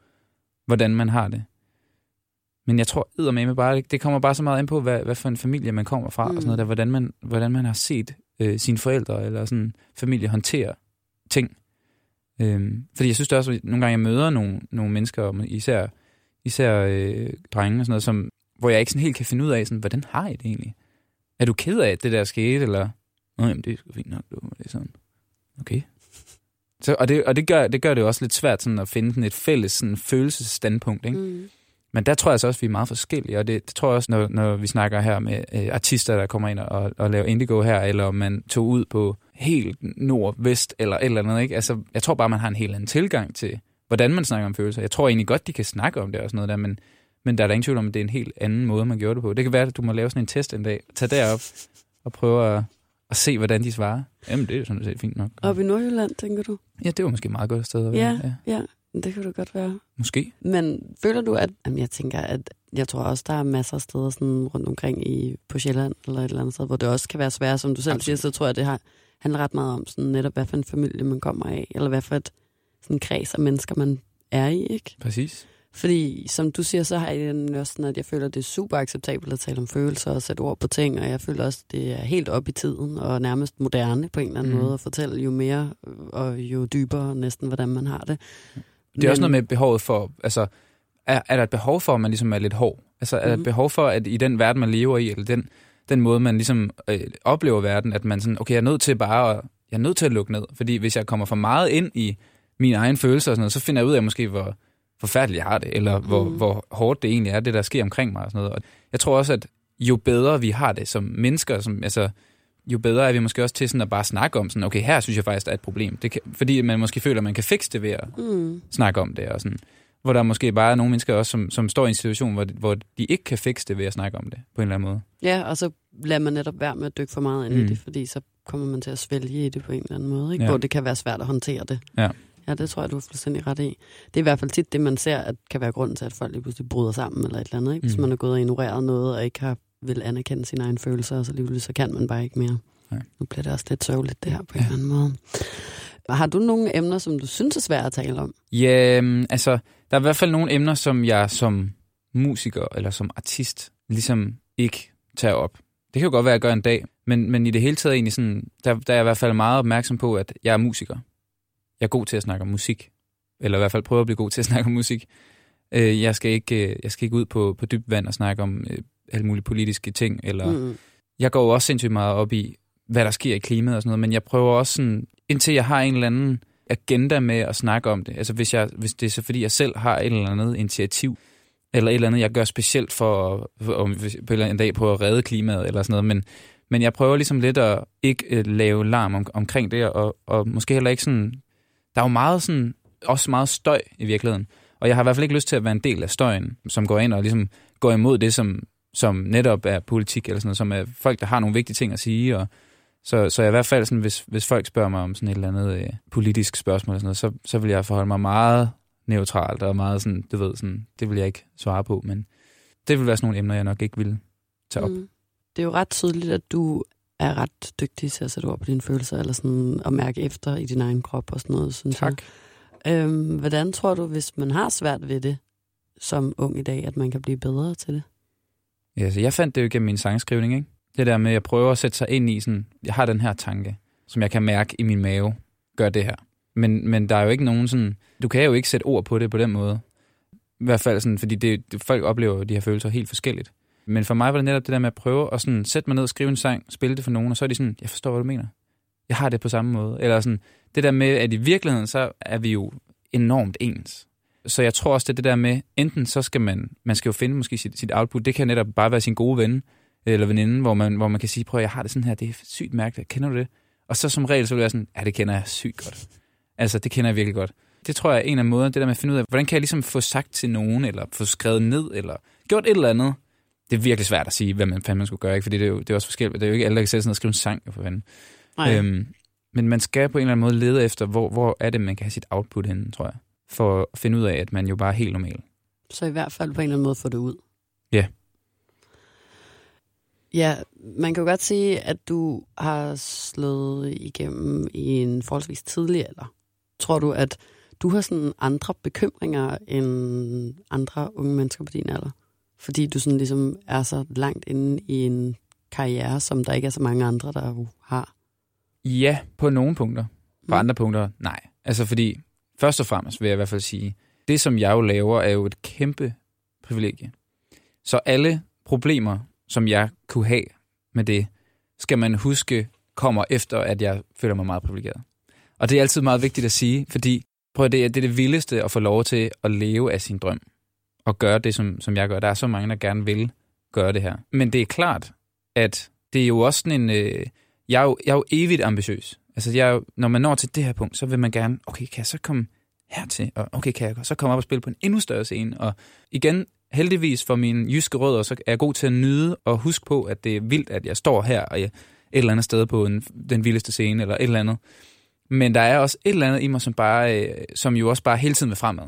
hvordan man har det. Men jeg tror med bare, det kommer bare så meget ind på, hvad, hvad for en familie man kommer fra, mm. og sådan noget der, hvordan man, hvordan man har set øh, sine forældre eller sådan familie håndtere ting. Øhm, fordi jeg synes det også, at nogle gange jeg møder nogle, nogle mennesker, især, især øh, drenge og sådan noget, som, hvor jeg ikke sådan helt kan finde ud af, sådan, hvordan har I det egentlig? Er du ked af, at det der skete, eller? Nå, jamen, det er sgu fint nok, du. Det er sådan, okay. Så, og det, og det, gør, det gør det jo også lidt svært sådan, at finde sådan et fælles sådan, følelsesstandpunkt, ikke? Mm. Men der tror jeg så også, at vi er meget forskellige, og det, det tror jeg også, når, når vi snakker her med øh, artister, der kommer ind og, og laver indigo her, eller om man tog ud på helt nord, vest eller et eller andet. Ikke? Altså, jeg tror bare, man har en helt anden tilgang til, hvordan man snakker om følelser. Jeg tror egentlig godt, de kan snakke om det og sådan noget der, men, men der er der ingen tvivl om, at det er en helt anden måde, man gjorde det på. Det kan være, at du må lave sådan en test en dag. Tag derop og prøve at, at se, hvordan de svarer. Jamen, det er sådan set fint nok. Op i Nordjylland, tænker du? Ja, det var måske et meget godt sted at være. Ja, ja. Det kan du godt være. Måske. Men føler du, at... Jamen, jeg tænker, at jeg tror også, der er masser af steder sådan rundt omkring i, på Sjælland eller et eller andet sted, hvor det også kan være svært, som du selv Absolut. siger, så tror jeg, det har, handler ret meget om sådan netop, hvad for en familie man kommer af, eller hvad for et sådan kreds af mennesker, man er i, ikke? Præcis. Fordi, som du siger, så har jeg også sådan, at jeg føler, at det er super acceptabelt at tale om følelser og sætte ord på ting, og jeg føler også, at det er helt op i tiden og nærmest moderne på en eller anden mm. måde at fortælle jo mere og jo dybere næsten, hvordan man har det. Det er Men, også noget med behovet for, altså, er, er der et behov for, at man ligesom er lidt hård? Altså, er der et mhm. behov for, at i den verden, man lever i, eller den, den måde, man ligesom øh, oplever verden, at man sådan, okay, jeg er nødt til bare at, jeg er nødt til at lukke ned, fordi hvis jeg kommer for meget ind i mine egne følelser og sådan noget, så finder jeg ud af måske, hvor forfærdeligt jeg har det, eller hvor, mm. hvor hårdt det egentlig er, det der sker omkring mig og sådan noget. Og jeg tror også, at jo bedre vi har det som mennesker, som, altså, jo bedre er vi måske også til sådan at bare snakke om sådan, okay, her synes jeg faktisk, der er et problem. Det kan, fordi man måske føler, at man kan fikse det ved at mm. snakke om det. Og sådan. Hvor der måske bare er nogle mennesker også, som, som står i en situation, hvor, hvor de ikke kan fikse det ved at snakke om det på en eller anden måde. Ja, og så lader man netop være med at dykke for meget ind mm. i det, fordi så kommer man til at svælge i det på en eller anden måde, ikke? Ja. hvor det kan være svært at håndtere det. Ja. Ja, det tror jeg, du er fuldstændig ret i. Det er i hvert fald tit det, man ser, at kan være grunden til, at folk lige pludselig bryder sammen eller et eller andet. Ikke? Hvis mm. man er gået og ignoreret noget, og ikke har vil anerkende sine egne følelser, og så lige så kan man bare ikke mere. Nej. Nu bliver det også lidt sørgeligt, det her på ja. en eller anden måde. Har du nogle emner, som du synes er svære at tale om? Ja, altså, der er i hvert fald nogle emner, som jeg som musiker eller som artist ligesom ikke tager op. Det kan jo godt være, at jeg gør en dag, men, men i det hele taget egentlig sådan, der, der er jeg i hvert fald meget opmærksom på, at jeg er musiker. Jeg er god til at snakke om musik. Eller i hvert fald prøve at blive god til at snakke om musik. Øh, jeg, skal ikke, øh, jeg skal ikke ud på, på dybt vand og snakke om øh, alle mulige politiske ting. Eller, mm. Jeg går jo også sindssygt meget op i, hvad der sker i klimaet og sådan noget, men jeg prøver også sådan, indtil jeg har en eller anden agenda med at snakke om det. Altså hvis, jeg, hvis det er så fordi, jeg selv har et eller andet initiativ, eller et eller andet, jeg gør specielt for, for om, på en eller anden dag på at redde klimaet eller sådan noget, men, men jeg prøver ligesom lidt at ikke uh, lave larm om, omkring det, og, og måske heller ikke sådan der er jo meget sådan, også meget støj i virkeligheden. Og jeg har i hvert fald ikke lyst til at være en del af støjen, som går ind og ligesom går imod det, som, som netop er politik, eller sådan noget, som er folk, der har nogle vigtige ting at sige. Og så, så jeg i hvert fald, sådan, hvis, hvis folk spørger mig om sådan et eller andet øh, politisk spørgsmål, eller sådan noget, så, så vil jeg forholde mig meget neutralt og meget sådan, du ved, sådan, det vil jeg ikke svare på, men det vil være sådan nogle emner, jeg nok ikke vil tage op. Mm. Det er jo ret tydeligt, at du er ret dygtig til at sætte ord på dine følelser, eller sådan at mærke efter i din egen krop og sådan noget, synes tak. jeg. Øhm, hvordan tror du, hvis man har svært ved det som ung i dag, at man kan blive bedre til det? Ja, så jeg fandt det jo gennem min sangskrivning, ikke? Det der med, at jeg prøver at sætte sig ind i sådan, jeg har den her tanke, som jeg kan mærke i min mave, gør det her. Men, men der er jo ikke nogen sådan, du kan jo ikke sætte ord på det på den måde. I hvert fald sådan, fordi det, det, folk oplever de her følelser helt forskelligt. Men for mig var det netop det der med at prøve at sådan sætte mig ned og skrive en sang, spille det for nogen, og så er de sådan, jeg forstår, hvad du mener. Jeg har det på samme måde. Eller sådan, det der med, at i virkeligheden, så er vi jo enormt ens. Så jeg tror også, det er det der med, enten så skal man, man skal jo finde måske sit, sit output, det kan netop bare være sin gode ven, eller veninde, hvor man, hvor man kan sige, prøv jeg har det sådan her, det er sygt mærkeligt, kender du det? Og så som regel, så vil jeg sådan, ja, det kender jeg sygt godt. Altså, det kender jeg virkelig godt. Det tror jeg er en af måderne, det der med at finde ud af, hvordan kan jeg ligesom få sagt til nogen, eller få skrevet ned, eller gjort et eller andet, det er virkelig svært at sige, hvad man fanden man skulle gøre, ikke? fordi det er, jo, det er også forskelligt. Det er jo ikke alle, der kan sætte sig ned og skrive en sang, for fanden. Øhm, men man skal på en eller anden måde lede efter, hvor, hvor er det, man kan have sit output henne, tror jeg. For at finde ud af, at man jo bare er helt normal. Så i hvert fald på en eller anden måde få det ud. Ja. Ja, man kan jo godt sige, at du har slået igennem i en forholdsvis tidlig alder. Tror du, at du har sådan andre bekymringer end andre unge mennesker på din alder? fordi du sådan ligesom er så langt inde i en karriere, som der ikke er så mange andre, der har? Ja, på nogle punkter. På mm. andre punkter, nej. Altså fordi, først og fremmest vil jeg i hvert fald sige, det som jeg jo laver, er jo et kæmpe privilegie. Så alle problemer, som jeg kunne have med det, skal man huske kommer efter, at jeg føler mig meget privilegeret. Og det er altid meget vigtigt at sige, fordi prøv at det, det er det vildeste at få lov til at leve af sin drøm Og gøre det, som, som jeg gør. Der er så mange, der gerne vil gøre det her. Men det er klart, at det er jo også sådan en... Øh, jeg, er jo, jeg er jo evigt ambitiøs. Altså, jeg når man når til det her punkt, så vil man gerne, okay, kan jeg så komme hertil, og okay, kan jeg så komme op og spille på en endnu større scene, og igen, heldigvis for mine jyske rødder, så er jeg god til at nyde og huske på, at det er vildt, at jeg står her og jeg, et eller andet sted på en, den vildeste scene, eller et eller andet. Men der er også et eller andet i mig, som, bare, øh, som jo også bare hele tiden vil fremad.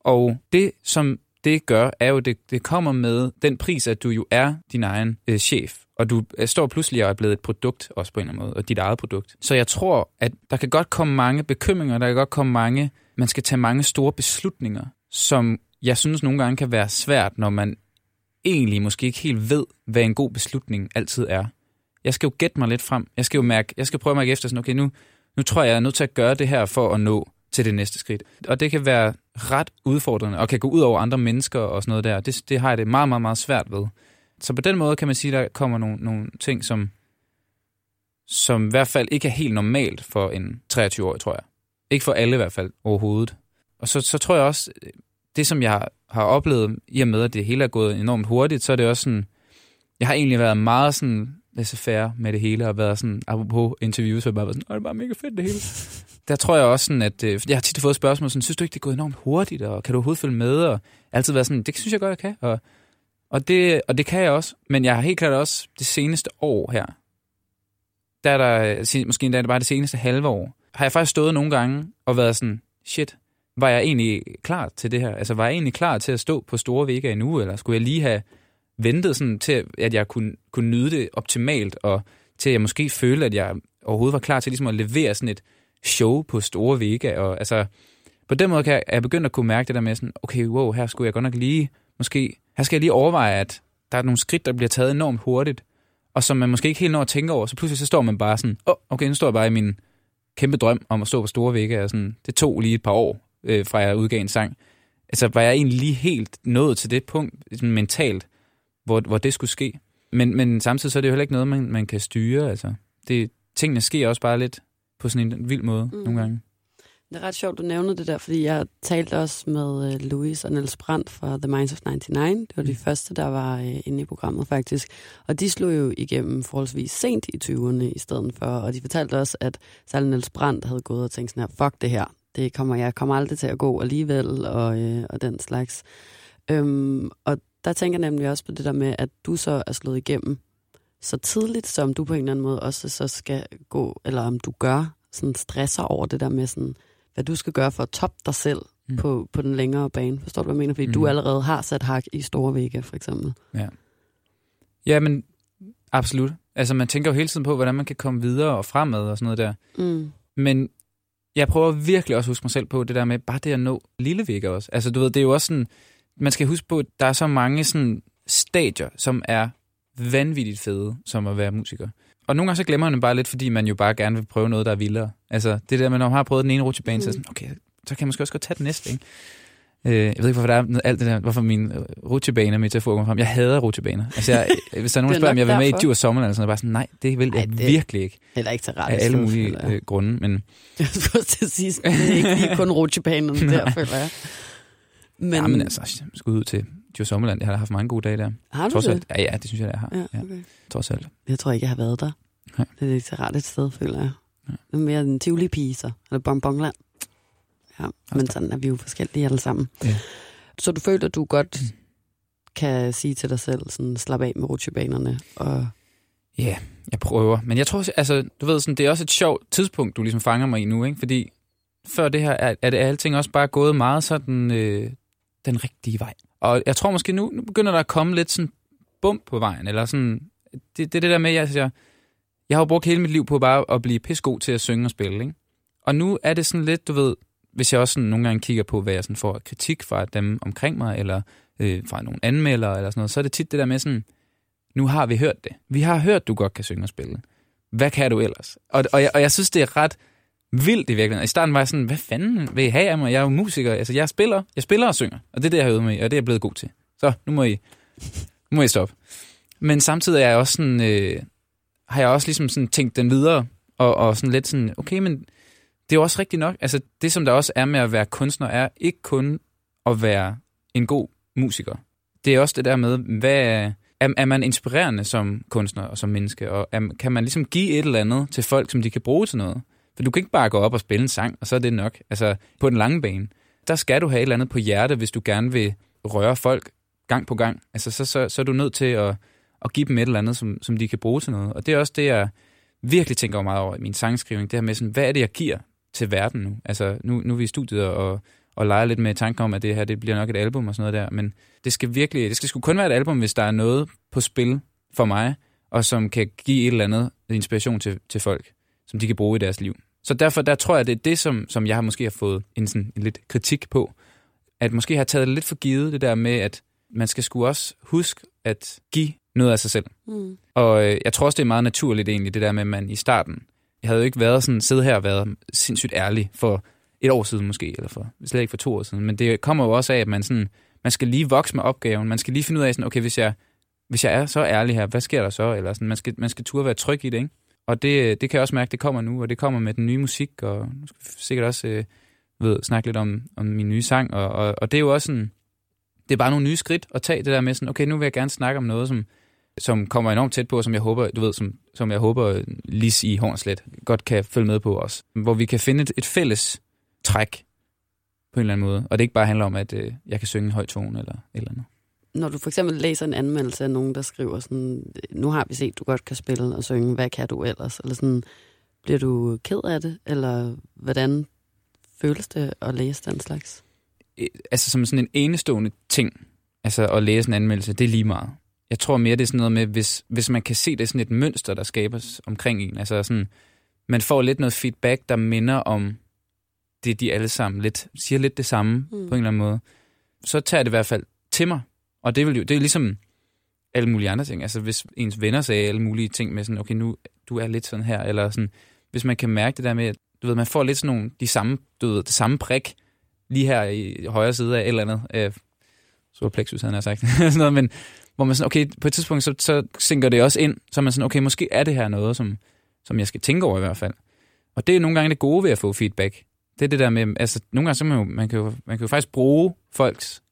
Og det, som det gør, er jo, det, det kommer med den pris, at du jo er din egen øh, chef. Og du øh, står pludselig og er blevet et produkt også på en eller anden måde, og dit eget produkt. Så jeg tror, at der kan godt komme mange bekymringer, der kan godt komme mange, man skal tage mange store beslutninger, som jeg synes nogle gange kan være svært, når man egentlig måske ikke helt ved, hvad en god beslutning altid er. Jeg skal jo gætte mig lidt frem. Jeg skal jo mærke, jeg skal prøve at mærke efter sådan, okay, nu, nu tror jeg, jeg er nødt til at gøre det her for at nå til det næste skridt. Og det kan være ret udfordrende, og kan gå ud over andre mennesker og sådan noget der. Det, det har jeg det meget, meget, meget svært ved. Så på den måde kan man sige, at der kommer nogle, nogle ting, som, som i hvert fald ikke er helt normalt for en 23-årig, tror jeg. Ikke for alle i hvert fald overhovedet. Og så, så tror jeg også, det som jeg har oplevet, i og med at det hele er gået enormt hurtigt, så er det også sådan, jeg har egentlig været meget sådan laissez-faire med det hele, og været sådan, apropos interviews, så jeg bare været sådan, det er bare mega fedt det hele. Der tror jeg også sådan, at øh, jeg har tit fået spørgsmål sådan, synes du ikke, det er gået enormt hurtigt, og kan du overhovedet følge med? Og altid været sådan, det synes jeg godt, jeg kan. Og, og, det, og det kan jeg også, men jeg har helt klart også det seneste år her, der er der, måske endda bare det seneste halve år, har jeg faktisk stået nogle gange og været sådan, shit, var jeg egentlig klar til det her? Altså, var jeg egentlig klar til at stå på store vægge endnu, eller skulle jeg lige have ventet sådan til, at jeg kunne, kunne nyde det optimalt, og til at jeg måske følte, at jeg overhovedet var klar til ligesom at levere sådan et show på store vægge. Og, altså, på den måde kan jeg, jeg begyndt at kunne mærke det der med sådan, okay, wow, her skulle jeg godt nok lige, måske, her skal jeg lige overveje, at der er nogle skridt, der bliver taget enormt hurtigt, og som man måske ikke helt når at tænke over, så pludselig så står man bare sådan, åh, oh, okay, nu står jeg bare i min kæmpe drøm om at stå på store vægge, og sådan, det tog lige et par år, øh, fra jeg udgav en sang. Altså, var jeg egentlig lige helt nået til det punkt, sådan mentalt, hvor, hvor det skulle ske. Men, men samtidig så er det jo heller ikke noget, man, man kan styre. Altså. Det, tingene sker også bare lidt på sådan en vild måde mm. nogle gange. Det er ret sjovt, du nævner det der, fordi jeg talte også med uh, Louis og Niels Brandt fra The Minds of 99. Det var de mm. første, der var uh, inde i programmet faktisk. Og de slog jo igennem forholdsvis sent i 20'erne i stedet for. Og de fortalte også, at særligt Niels Brandt havde gået og tænkt sådan her, fuck det her. Det kommer, jeg kommer aldrig til at gå alligevel, og, uh, og den slags. Um, og der tænker jeg nemlig også på det der med, at du så er slået igennem så tidligt, som du på en eller anden måde også så skal gå, eller om du gør, sådan stresser over det der med sådan, hvad du skal gøre for at toppe dig selv mm. på, på den længere bane. Forstår du, hvad jeg mener? Fordi mm. du allerede har sat hak i store vægge, for eksempel. Ja. Ja, men absolut. Altså, man tænker jo hele tiden på, hvordan man kan komme videre og fremad og sådan noget der. Mm. Men jeg prøver virkelig også at huske mig selv på det der med, bare det at nå lille vægge også. Altså, du ved, det er jo også sådan, man skal huske på, at der er så mange sådan stadier, som er vanvittigt fede, som at være musiker. Og nogle gange så glemmer man det bare lidt, fordi man jo bare gerne vil prøve noget, der er vildere. Altså, det der man har prøvet den ene rutsjebane, mm. så er sådan, okay, så kan man måske også godt tage den næste, ikke? Øh, jeg ved ikke, hvorfor der er alt det der, hvorfor min øh, rutsjebane metafor kommer frem. Jeg hader rutsjebaner. Altså, jeg, hvis der er nogen, der spørger, om jeg vil med i Djur Sommerland, så er jeg bare sådan, nej, det vil jeg Ej, det virkelig ikke. Heller ikke til ret. Af alle mulige øh, grunde, men... Jeg skulle til at sige, det er ikke lige kun rutsjebanerne der, føler jeg. Men... Ja, men altså, skud ud til Djur Sommerland. Jeg har haft mange gode dage der. Har du Trods det? Alt. Ja, ja, det synes jeg, jeg har. Ja, okay. ja. Trods alt. Jeg tror ikke, jeg har været der. Ja. Det er ikke så rart et sted, føler jeg. Ja. Det er mere en tivoli så. Eller bonbonland. Ja, men sådan er vi jo forskellige alle sammen. Ja. Så du føler, at du godt mm. kan sige til dig selv, sådan slap af med rutsjebanerne og Ja, yeah, jeg prøver. Men jeg tror, altså, du ved, sådan, det er også et sjovt tidspunkt, du ligesom fanger mig i nu, ikke? Fordi før det her, er, er det alting også bare gået meget sådan øh, den rigtige vej. Og jeg tror måske nu, nu begynder der at komme lidt sådan bump på vejen, eller sådan, det, det er det der med, at jeg, jeg har jo brugt hele mit liv på bare at blive pissegod til at synge og spille, ikke? Og nu er det sådan lidt, du ved, hvis jeg også sådan nogle gange kigger på, hvad jeg sådan får kritik fra dem omkring mig, eller øh, fra nogle anmeldere, eller sådan noget, så er det tit det der med sådan, nu har vi hørt det. Vi har hørt, du godt kan synge og spille. Hvad kan du ellers? Og, og, jeg, og jeg synes, det er ret vildt i virkeligheden. I starten var jeg sådan, hvad fanden vil I have af mig? Jeg er jo musiker. Altså, jeg spiller, jeg spiller og synger. Og det er det, jeg har øvet mig i, og det er jeg blevet god til. Så, nu må I, nu må I stoppe. Men samtidig er jeg også sådan, øh, har jeg også ligesom sådan tænkt den videre, og, og sådan lidt sådan, okay, men det er jo også rigtigt nok. Altså, det som der også er med at være kunstner, er ikke kun at være en god musiker. Det er også det der med, hvad er, er man inspirerende som kunstner og som menneske, og er, kan man ligesom give et eller andet til folk, som de kan bruge til noget? For du kan ikke bare gå op og spille en sang, og så er det nok. Altså, på den lange bane, der skal du have et eller andet på hjerte, hvis du gerne vil røre folk gang på gang. Altså, så, så, så er du nødt til at, at give dem et eller andet, som, som de kan bruge til noget. Og det er også det, jeg virkelig tænker meget over i min sangskrivning. Det her med sådan, hvad er det, jeg giver til verden nu? Altså, nu, nu er vi i studiet og, og leger lidt med tanken om, at det her det bliver nok et album og sådan noget der. Men det skal virkelig, det skal sgu kun være et album, hvis der er noget på spil for mig, og som kan give et eller andet inspiration til, til folk, som de kan bruge i deres liv. Så derfor der tror jeg, det er det, som, som jeg har måske har fået en, sådan, en lidt kritik på. At måske har taget det lidt for givet, det der med, at man skal sgu også huske at give noget af sig selv. Mm. Og øh, jeg tror også, det er meget naturligt egentlig, det der med, at man i starten, jeg havde jo ikke været sådan, siddet her og været sindssygt ærlig for et år siden måske, eller for, slet ikke for to år siden, men det kommer jo også af, at man, sådan, man skal lige vokse med opgaven, man skal lige finde ud af, sådan, okay, hvis jeg, hvis jeg er så ærlig her, hvad sker der så? Eller sådan, man skal, man skal turde være tryg i det, ikke? Og det, øh, det kan jeg også mærke, det kommer nu, og det kommer med den nye musik, og nu skal vi sikkert også øh, ved, snakke lidt om, om min nye sang, og, og, og det er jo også sådan, det er bare nogle nye skridt at tage det der med sådan, okay, nu vil jeg gerne snakke om noget, som, som kommer enormt tæt på, som jeg håber, du ved, som, som jeg håber Lis i Hornslet godt kan følge med på os. Hvor vi kan finde et, et fælles træk på en eller anden måde. Og det ikke bare handler om, at øh, jeg kan synge en høj tone eller eller andet. Når du for eksempel læser en anmeldelse af nogen, der skriver sådan, nu har vi set, du godt kan spille og synge, hvad kan du ellers? Eller sådan, bliver du ked af det? Eller hvordan føles det at læse den slags? Altså som sådan en enestående ting, altså at læse en anmeldelse, det er lige meget. Jeg tror mere, det er sådan noget med, hvis, hvis man kan se det sådan et mønster, der skabes omkring en. Altså sådan, man får lidt noget feedback, der minder om det, de alle sammen lidt, siger lidt det samme mm. på en eller anden måde. Så tager det i hvert fald til mig. Og det, vil jo, det er ligesom alle mulige andre ting. Altså hvis ens venner sagde alle mulige ting med sådan, okay, nu du er lidt sådan her, eller sådan, hvis man kan mærke det der med, at du ved, man får lidt sådan nogle, de samme, du ved, det samme prik, lige her i højre side af et eller andet, øh, så plexus, han har sagt, sådan noget, men hvor man sådan, okay, på et tidspunkt, så, så synker det også ind, så man sådan, okay, måske er det her noget, som, som jeg skal tænke over i hvert fald. Og det er nogle gange det gode ved at få feedback. Det er det der med, altså nogle gange så man, jo, man, kan jo, man kan jo faktisk bruge folks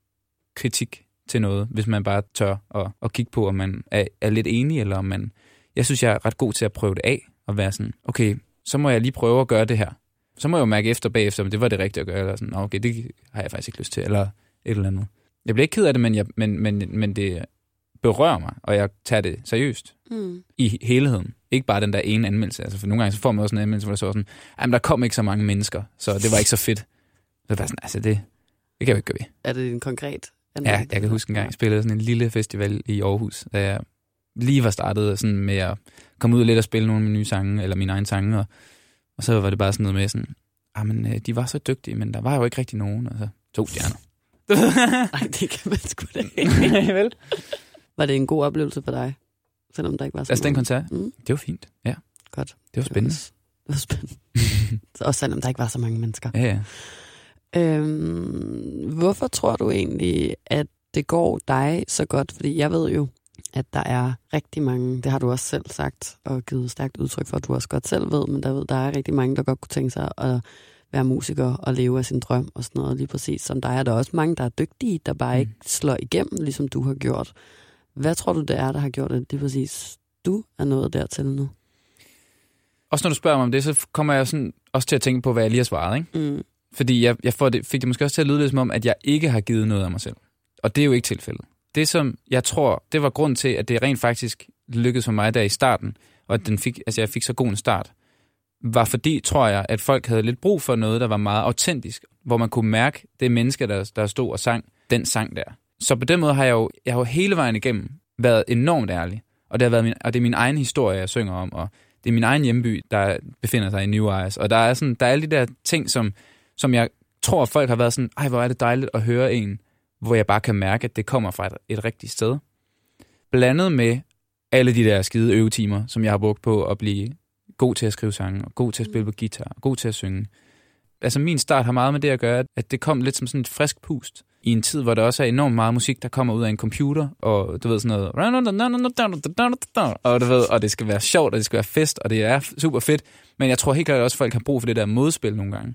kritik til noget, hvis man bare tør at, at kigge på, om man er, er lidt enig, eller om man... Jeg synes, jeg er ret god til at prøve det af, og være sådan, okay, så må jeg lige prøve at gøre det her. Så må jeg jo mærke efter bagefter, om det var det rigtige at gøre, eller sådan, okay, det har jeg faktisk ikke lyst til, eller et eller andet. Jeg bliver ikke ked af det, men, jeg, men, men, men det berører mig, og jeg tager det seriøst mm. i helheden. Ikke bare den der ene anmeldelse. Altså, for nogle gange så får man også en anmeldelse, hvor der så sådan, jamen der kom ikke så mange mennesker, så det var ikke så fedt. Så det var sådan, altså det, det kan jeg jo ikke gøre ved. Er det en konkret Ja, jeg kan huske en gang, jeg spillede sådan en lille festival i Aarhus, da jeg lige var startet sådan med at komme ud lidt og spille nogle af mine nye sange, eller mine egne sange, og, og så var det bare sådan noget med sådan, ah, men øh, de var så dygtige, men der var jo ikke rigtig nogen, og så to stjerner. Nej, det kan man sgu da ikke. vel? Var det en god oplevelse for dig? Selvom der ikke var så Altså den koncert? Mm. Det var fint, ja. Godt. Det var spændende. Det var, det var spændende. Også selvom der ikke var så mange mennesker. Ja, ja. Øhm, hvorfor tror du egentlig, at det går dig så godt? Fordi jeg ved jo, at der er rigtig mange, det har du også selv sagt, og givet stærkt udtryk for, at du også godt selv ved, men der, ved, der er rigtig mange, der godt kunne tænke sig at være musiker og leve af sin drøm og sådan noget, lige præcis som dig. Er der også mange, der er dygtige, der bare mm. ikke slår igennem, ligesom du har gjort. Hvad tror du, det er, der har gjort, at lige præcis du er nået dertil nu? Også når du spørger mig om det, så kommer jeg sådan også til at tænke på, hvad jeg lige har svaret. Ikke? Mm. Fordi jeg, jeg får det, fik det måske også til at lyde lidt som om, at jeg ikke har givet noget af mig selv. Og det er jo ikke tilfældet. Det, som jeg tror, det var grund til, at det rent faktisk lykkedes for mig der i starten, og at den fik, altså jeg fik så god en start, var fordi, tror jeg, at folk havde lidt brug for noget, der var meget autentisk, hvor man kunne mærke det menneske, der, der stod og sang den sang der. Så på den måde har jeg jo, jeg har jo hele vejen igennem været enormt ærlig. Og det, har været min, og det er min egen historie, jeg synger om, og det er min egen hjemby, der befinder sig i New Eyes. Og der er, sådan, der er alle de der ting, som, som jeg tror, at folk har været sådan, ej, hvor er det dejligt at høre en, hvor jeg bare kan mærke, at det kommer fra et, et rigtigt sted. Blandet med alle de der skide øvetimer, som jeg har brugt på at blive god til at skrive sange, og god til at spille på guitar, og god til at synge. Altså min start har meget med det at gøre, at det kom lidt som sådan et frisk pust i en tid, hvor der også er enormt meget musik, der kommer ud af en computer, og du ved sådan noget, og du ved, og det skal være sjovt, og det skal være fest, og det er super fedt, men jeg tror helt klart også, at folk har brug for det der modspil nogle gange.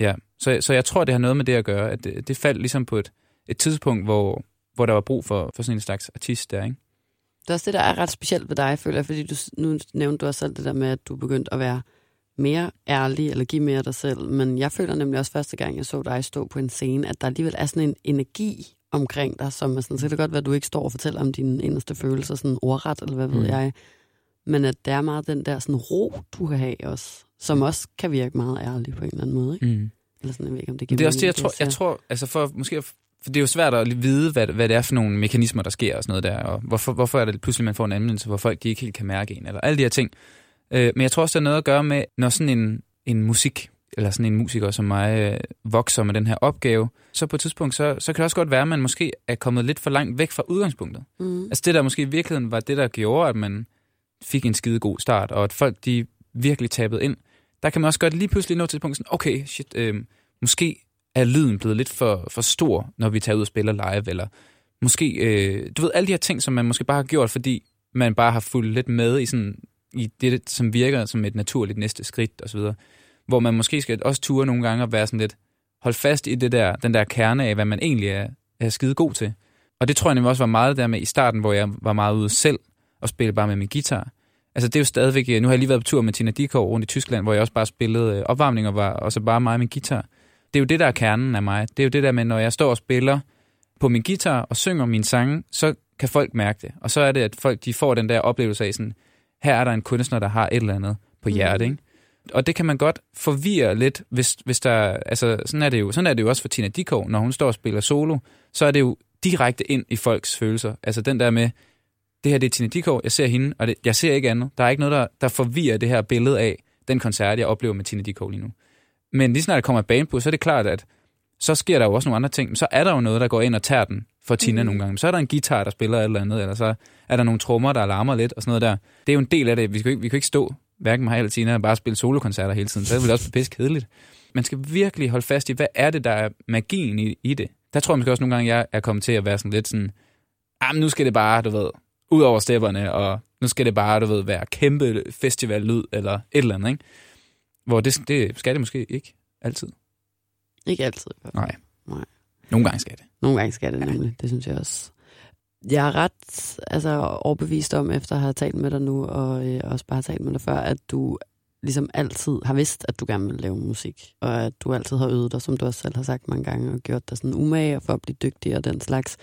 Ja, så, så jeg tror, det har noget med det at gøre, at det, det faldt ligesom på et, et tidspunkt, hvor, hvor der var brug for, for sådan en slags artist der, ikke? Det er også det, der er ret specielt ved dig, føler jeg, fordi du, nu nævnte du også selv det der med, at du begyndte at være mere ærlig, eller give mere dig selv. Men jeg føler nemlig også første gang, jeg så dig stå på en scene, at der alligevel er sådan en energi omkring dig, som er sådan, så kan det godt være, at du ikke står og fortæller om dine inderste følelser, sådan ordret, eller hvad ved Mm. jeg. Men at det er meget den der sådan ro, du kan have også, som også kan virke meget ærlig på en eller anden måde. Ikke? Mm. Eller sådan, jeg ved ikke, om det giver det er også det, jeg tror, jeg tror altså for, måske, for det er jo svært at vide, hvad, hvad det er for nogle mekanismer, der sker og sådan noget der, og hvorfor, hvorfor er det pludselig, man får en anvendelse, hvor folk de ikke helt kan mærke en, eller alle de her ting. Øh, men jeg tror også, det har noget at gøre med, når sådan en, en musik, eller sådan en musiker som mig, øh, vokser med den her opgave, så på et tidspunkt, så, så kan det også godt være, at man måske er kommet lidt for langt væk fra udgangspunktet. Mm. Altså det der måske i virkeligheden var det, der gjorde, at man fik en skide god start, og at folk de virkelig tabede ind. Der kan man også godt lige pludselig nå til et punkt sådan, okay, shit, øh, måske er lyden blevet lidt for, for stor, når vi tager ud og spiller live, eller måske, øh, du ved, alle de her ting, som man måske bare har gjort, fordi man bare har fulgt lidt med i, sådan, i det, som virker som et naturligt næste skridt, osv. Hvor man måske skal også ture nogle gange og være sådan lidt, hold fast i det der, den der kerne af, hvad man egentlig er, er skide god til. Og det tror jeg nemlig også var meget der med i starten, hvor jeg var meget ude selv og spille bare med min guitar. Altså det er jo stadigvæk, nu har jeg lige været på tur med Tina Dikov rundt i Tyskland, hvor jeg også bare spillede øh, opvarmning og var også bare mig og min guitar. Det er jo det, der er kernen af mig. Det er jo det der med, når jeg står og spiller på min guitar og synger mine sange, så kan folk mærke det. Og så er det, at folk de får den der oplevelse af sådan, her er der en kunstner, der har et eller andet på hjertet, Mhm. ikke? Og det kan man godt forvirre lidt, hvis, hvis der, altså sådan er, det jo, sådan er det jo også for Tina Dikov, når hun står og spiller solo, så er det jo direkte ind i folks følelser. Altså den der med, det her det er Tina Dikov, jeg ser hende, og det, jeg ser ikke andet. Der er ikke noget, der, der forvirrer det her billede af den koncert, jeg oplever med Tina Dikov lige nu. Men lige snart der kommer et band på, så er det klart, at så sker der jo også nogle andre ting. Men så er der jo noget, der går ind og tager den for Tina mm. nogle gange. Så er der en guitar, der spiller et eller andet, eller så er der nogle trommer, der larmer lidt og sådan noget der. Det er jo en del af det. Vi kan ikke, vi kan ikke stå, hverken mig eller Tina, og bare spille solokoncerter hele tiden. Så det vil også blive pisse kedeligt. Man skal virkelig holde fast i, hvad er det, der er magien i, i det. Der tror jeg måske også nogle gange, jeg er kommet til at være sådan lidt sådan, ah, nu skal det bare, du ved, ud over stepperne, og nu skal det bare, du ved, være kæmpe festivallyd, eller et eller andet, ikke? Hvor det, det skal det måske ikke altid. Ikke altid. Nej. Nej. Nogle gange skal det. Nogle gange skal det nemlig, det synes jeg også. Jeg er ret altså, overbevist om, efter at have talt med dig nu, og øh, også bare talt med dig før, at du ligesom altid har vidst, at du gerne vil lave musik, og at du altid har øvet dig, som du også selv har sagt mange gange, og gjort dig sådan umage for at blive dygtig og den slags.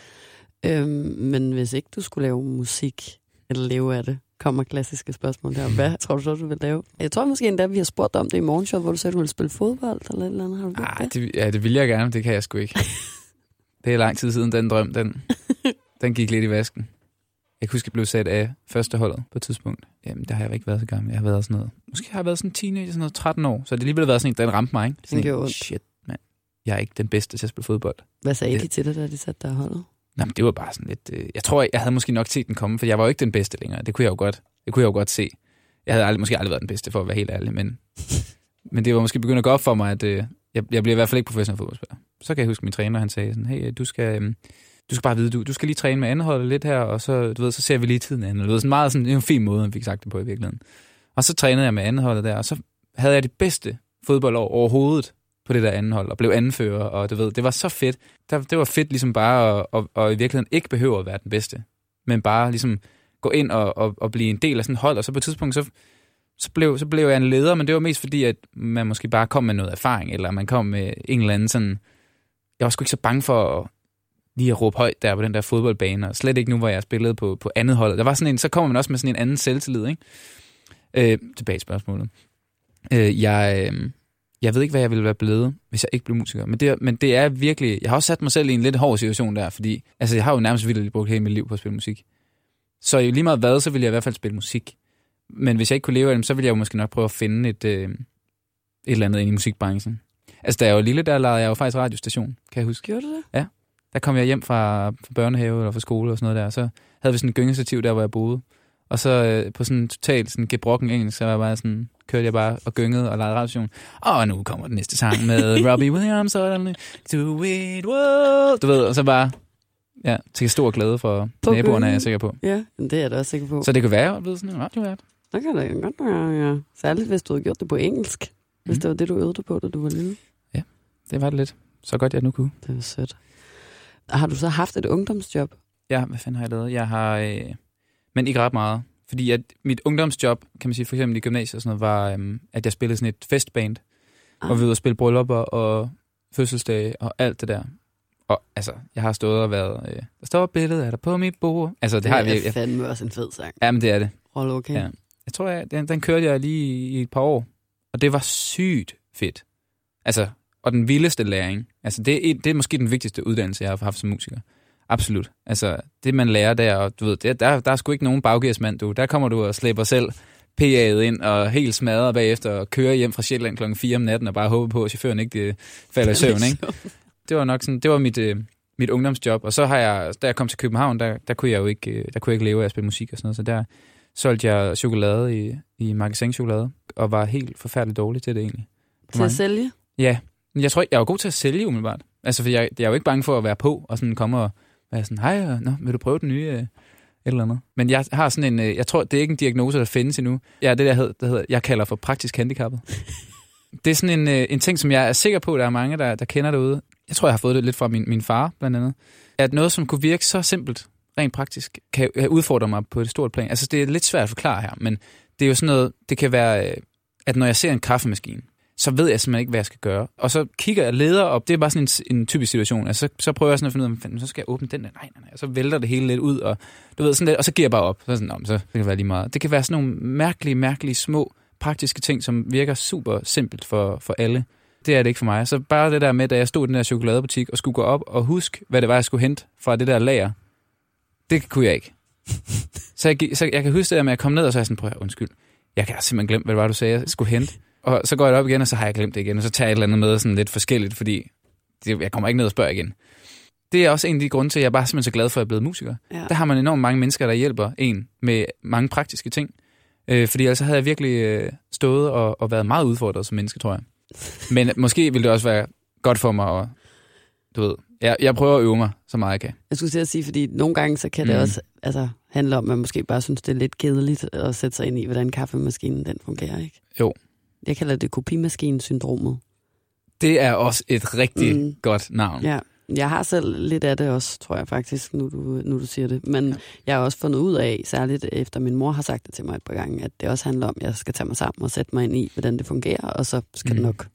Øhm, men hvis ikke du skulle lave musik, eller leve af det, kommer klassiske spørgsmål der. Hvad tror du så, du vil lave? Jeg tror måske endda, vi har spurgt dig om det i morgenshowet, hvor du sagde, du ville spille fodbold eller et eller andet. Har du Ej, det? det, ja, det vil jeg gerne, men det kan jeg sgu ikke. Det er lang tid siden, den drøm, den, den gik lidt i vasken. Jeg kan huske, jeg blev sat af første holdet på et tidspunkt. Jamen, der har jeg ikke været så gammel. Jeg har været sådan noget... Måske har jeg været sådan teenager, sådan noget 13 år. Så det har alligevel været sådan en, den ramte mig, ikke? Sådan gjorde en, shit, mand. Jeg er ikke den bedste til at spille fodbold. Hvad sagde Det- de til dig, da de satte dig holdet? Nå, men det var bare sådan lidt... Øh, jeg tror, jeg havde måske nok set den komme, for jeg var jo ikke den bedste længere. Det kunne jeg jo godt, det kunne jeg jo godt se. Jeg havde aldrig, måske aldrig været den bedste, for at være helt ærlig, men, men det var måske begyndt at gå op for mig, at øh, jeg, jeg bliver i hvert fald ikke professionel fodboldspiller. Så kan jeg huske min træner, han sagde sådan, hey, du skal, øh, du skal bare vide, du, du skal lige træne med anholdet lidt her, og så, du ved, så ser vi lige tiden an. Og Det var sådan meget sådan, det er en fin måde, han fik sagt det på i virkeligheden. Og så trænede jeg med anholdet der, og så havde jeg det bedste fodboldår overhovedet på det der anden hold, og blev anfører, og du ved, det var så fedt. Der, det var fedt ligesom bare at, at, at, i virkeligheden ikke behøve at være den bedste, men bare ligesom gå ind og, og, og blive en del af sådan et hold, og så på et tidspunkt, så, så, blev, så blev jeg en leder, men det var mest fordi, at man måske bare kom med noget erfaring, eller man kom med en eller anden sådan... Jeg var sgu ikke så bange for at, lige at råbe højt der på den der fodboldbane, og slet ikke nu, hvor jeg spillede på, på andet hold. Der var sådan en, så kommer man også med sådan en anden selvtillid, ikke? Øh, tilbage til spørgsmålet. Øh, jeg, øh, jeg ved ikke, hvad jeg ville være blevet, hvis jeg ikke blev musiker. Men det, er- men det er virkelig... Jeg har også sat mig selv i en lidt hård situation der, fordi altså, jeg har jo nærmest vildt brugt hele mit liv på at spille musik. Så lige meget hvad, så ville jeg i hvert fald spille musik. Men hvis jeg ikke kunne leve af dem, så ville jeg jo måske nok prøve at finde et, øh, et eller andet ind i musikbranchen. Altså, da jeg var lille, der lavede jeg jo faktisk radiostation, kan jeg huske. Gjorde du det? Der kom jeg hjem fra, fra børnehave eller fra skole og sådan noget der, og så havde vi sådan et gyngestativ der, hvor jeg boede. Og så øh, på sådan totalt sådan gebrokken engelsk, så var jeg bare sådan, kørte jeg bare og gyngede og lavede radiostation. Og nu kommer den næste sang med Robbie Williams og den, Do it, whoa. Du ved, og så bare, ja, til stor glæde for På naboerne, er jeg sikker på. Ja, men det er jeg da også sikker på. Så det kunne være, at blev sådan en radiovært. Så kan det godt være, ja. Særligt hvis du havde gjort det på engelsk. Hvis Mm. det var det, du øvede på, da du var lille. Det var det lidt. Så godt, jeg nu kunne. Det var sødt. Har du så haft et ungdomsjob? Ja, hvad fanden har jeg lavet? Jeg har, øh, men ikke ret meget, fordi at mit ungdomsjob, kan man sige, for eksempel i gymnasiet og sådan noget, var, øhm, at jeg spillede sådan et festband, ah. hvor vi var ude og spille bryllupper og fødselsdage og alt det der. Og altså, jeg har stået og været, øh, der står et billede af dig på mit bord. Altså, det, Det har er jeg virkelig. fandme også en fed sang. Jamen, det er det. Roll okay. Ja. Jeg tror, jeg, den, den kørte jeg lige i et par år, og det var sygt fedt. Altså, og den vildeste læring. Altså, det er, det er måske den vigtigste uddannelse, jeg har haft som musiker. Absolut. Altså, det man lærer der, og du ved, det, der, der er sgu ikke nogen baggearsmand, du. Der kommer du og slæber selv PA'et ind og helt smadret bagefter og kører hjem fra Sjælland klokken 4 om natten og bare håber på, at chaufføren ikke øh, falder i søvn, ikke? det var nok sådan, det var mit, øh, mit ungdomsjob. Og så har jeg, da jeg kom til København, der, der kunne jeg jo ikke, øh, der kunne jeg ikke leve af at spille musik og sådan noget. Så der solgte jeg chokolade i, i magasinchokolade, og var helt forfærdeligt dårlig til det egentlig. Til at sælge? Ja, jeg tror jeg var god til at sælge umiddelbart. Altså, for jeg, jeg er jo ikke bange for at være på og sådan komme og være sådan, hej, øh, nå, vil du prøve den nye? Øh, et eller andet. Men jeg har sådan en, øh, jeg tror, det er ikke en diagnose, der findes endnu. Jeg er det, der hedder, der hedder jeg kalder for praktisk handicappet. det er sådan en, øh, en ting, som jeg er sikker på, der er mange, der, der kender derude. Jeg tror, jeg har fået det lidt fra min, min far, blandt andet. At noget, som kunne virke så simpelt, rent praktisk, kan udfordre mig på et stort plan. Altså, det er lidt svært at forklare her, men det er jo sådan noget, det kan være, øh, at når jeg ser en kaffemaskine, så ved jeg simpelthen ikke, hvad jeg skal gøre. Og så kigger jeg leder op, det er bare sådan en, en typisk situation. Altså, så, så prøver jeg sådan at finde ud af, "Fanden, så skal jeg åbne den der, nej, nej, nej, og så vælter det hele lidt ud, og du ved sådan lidt, og så giver jeg bare op. Så, jeg sådan, "Nå, men så det kan være lige meget. Det kan være sådan nogle mærkelige, mærkelige små praktiske ting, som virker super simpelt for, for alle. Det er det ikke for mig. Så bare det der med, da jeg stod i den der chokoladebutik og skulle gå op og huske, hvad det var, jeg skulle hente fra det der lager, det kunne jeg ikke. så, jeg, så jeg kan huske det der med at komme ned, og så er jeg sådan, prøv at undskyld, jeg kan simpelthen glemme, hvad det var, du sagde, jeg skulle hente. Og så går jeg op igen, og så har jeg glemt det igen, og så tager jeg et eller andet med sådan lidt forskelligt, fordi det, jeg kommer ikke ned og spørger igen. Det er også en af de grunde til, at jeg er bare simpelthen så glad for, at jeg er blevet musiker. Ja. Der har man enormt mange mennesker, der hjælper en med mange praktiske ting. Øh, fordi ellers havde jeg virkelig øh, stået og, og været meget udfordret som menneske, tror jeg. Men måske ville det også være godt for mig at, du ved, jeg, jeg prøver at øve mig så meget jeg kan. Jeg skulle til at sige, fordi nogle gange så kan det Mm. også altså, handle om, at man måske bare synes, det er lidt kedeligt at sætte sig ind i, hvordan kaffemaskinen den fungerer, ikke? Jo. Jeg kalder det kopimaskinen-syndromet. Det er også et rigtig Mm. godt navn. Ja, jeg har selv lidt af det også, tror jeg faktisk, nu du, nu du siger det. Men ja. Jeg har også fundet ud af, særligt efter min mor har sagt det til mig et par gange, at det også handler om, at jeg skal tage mig sammen og sætte mig ind i, hvordan det fungerer, og så skal mm. det nok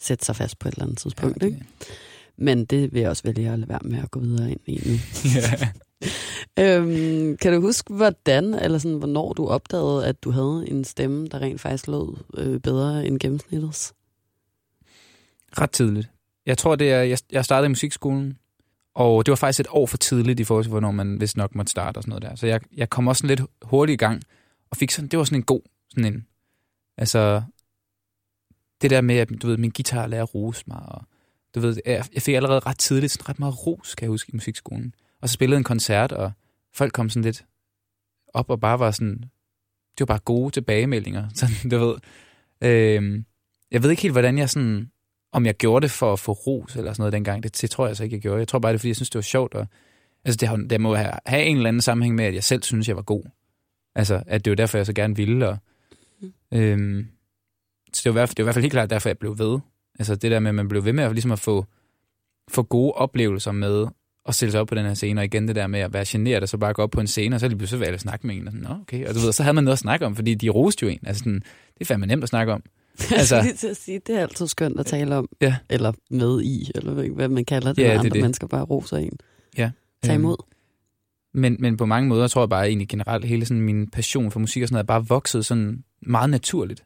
sætte sig fast på et eller andet tidspunkt. Ja, Ikke? Men det vil jeg også vælge at lade være med at gå videre ind i nu. ja. Øhm, kan du huske, hvordan, eller sådan, hvornår du opdagede, at du havde en stemme, der rent faktisk lød øh, bedre end gennemsnittet? Ret tidligt. Jeg tror, det er, jeg, jeg startede i musikskolen, og det var faktisk et år for tidligt i forhold til, hvornår man vist nok måtte starte og sådan noget der. Så jeg, jeg kom også sådan lidt hurtigt i gang, og fik sådan, det var sådan en god, sådan en, altså, det der med, at du ved, min guitar lærer at rose mig, og du ved, jeg, jeg fik allerede ret tidligt sådan ret meget ros, kan jeg huske, i musikskolen. Og så spillede en koncert, og folk kom sådan lidt op og bare var sådan, det var bare gode tilbagemeldinger, sådan, du ved. Øhm, jeg ved ikke helt, hvordan jeg sådan, om jeg gjorde det for at få ros eller sådan noget dengang. Det, det tror jeg altså ikke, jeg gjorde. Jeg tror bare, det er, fordi jeg synes, det var sjovt. Og, altså, det, har, det må have, have en eller anden sammenhæng med, at jeg selv synes, jeg var god. Altså, at det var derfor, jeg så gerne ville. Og, øhm, så det var, det var i hvert fald helt klart derfor, jeg blev ved. Altså det der med, at man blev ved med at, ligesom at få, få gode oplevelser med at stille sig op på den her scene, og igen det der med at være generet, og så bare gå op på en scene, og så lige pludselig være at snakke med en, og sådan, Nå, okay. Og du ved, så havde man noget at snakke om, fordi de roste jo en. Altså sådan, det er fandme nemt at snakke om. Altså, lige til at sige, det er altid skønt at tale om, Ja. eller med i, eller hvad- man kalder det, Ja, når det andre det. mennesker bare roser en. Ja. Tag Øhm, imod. Men, men på mange måder tror jeg bare egentlig generelt, hele sådan min passion for musik og sådan noget, er bare vokset sådan meget naturligt.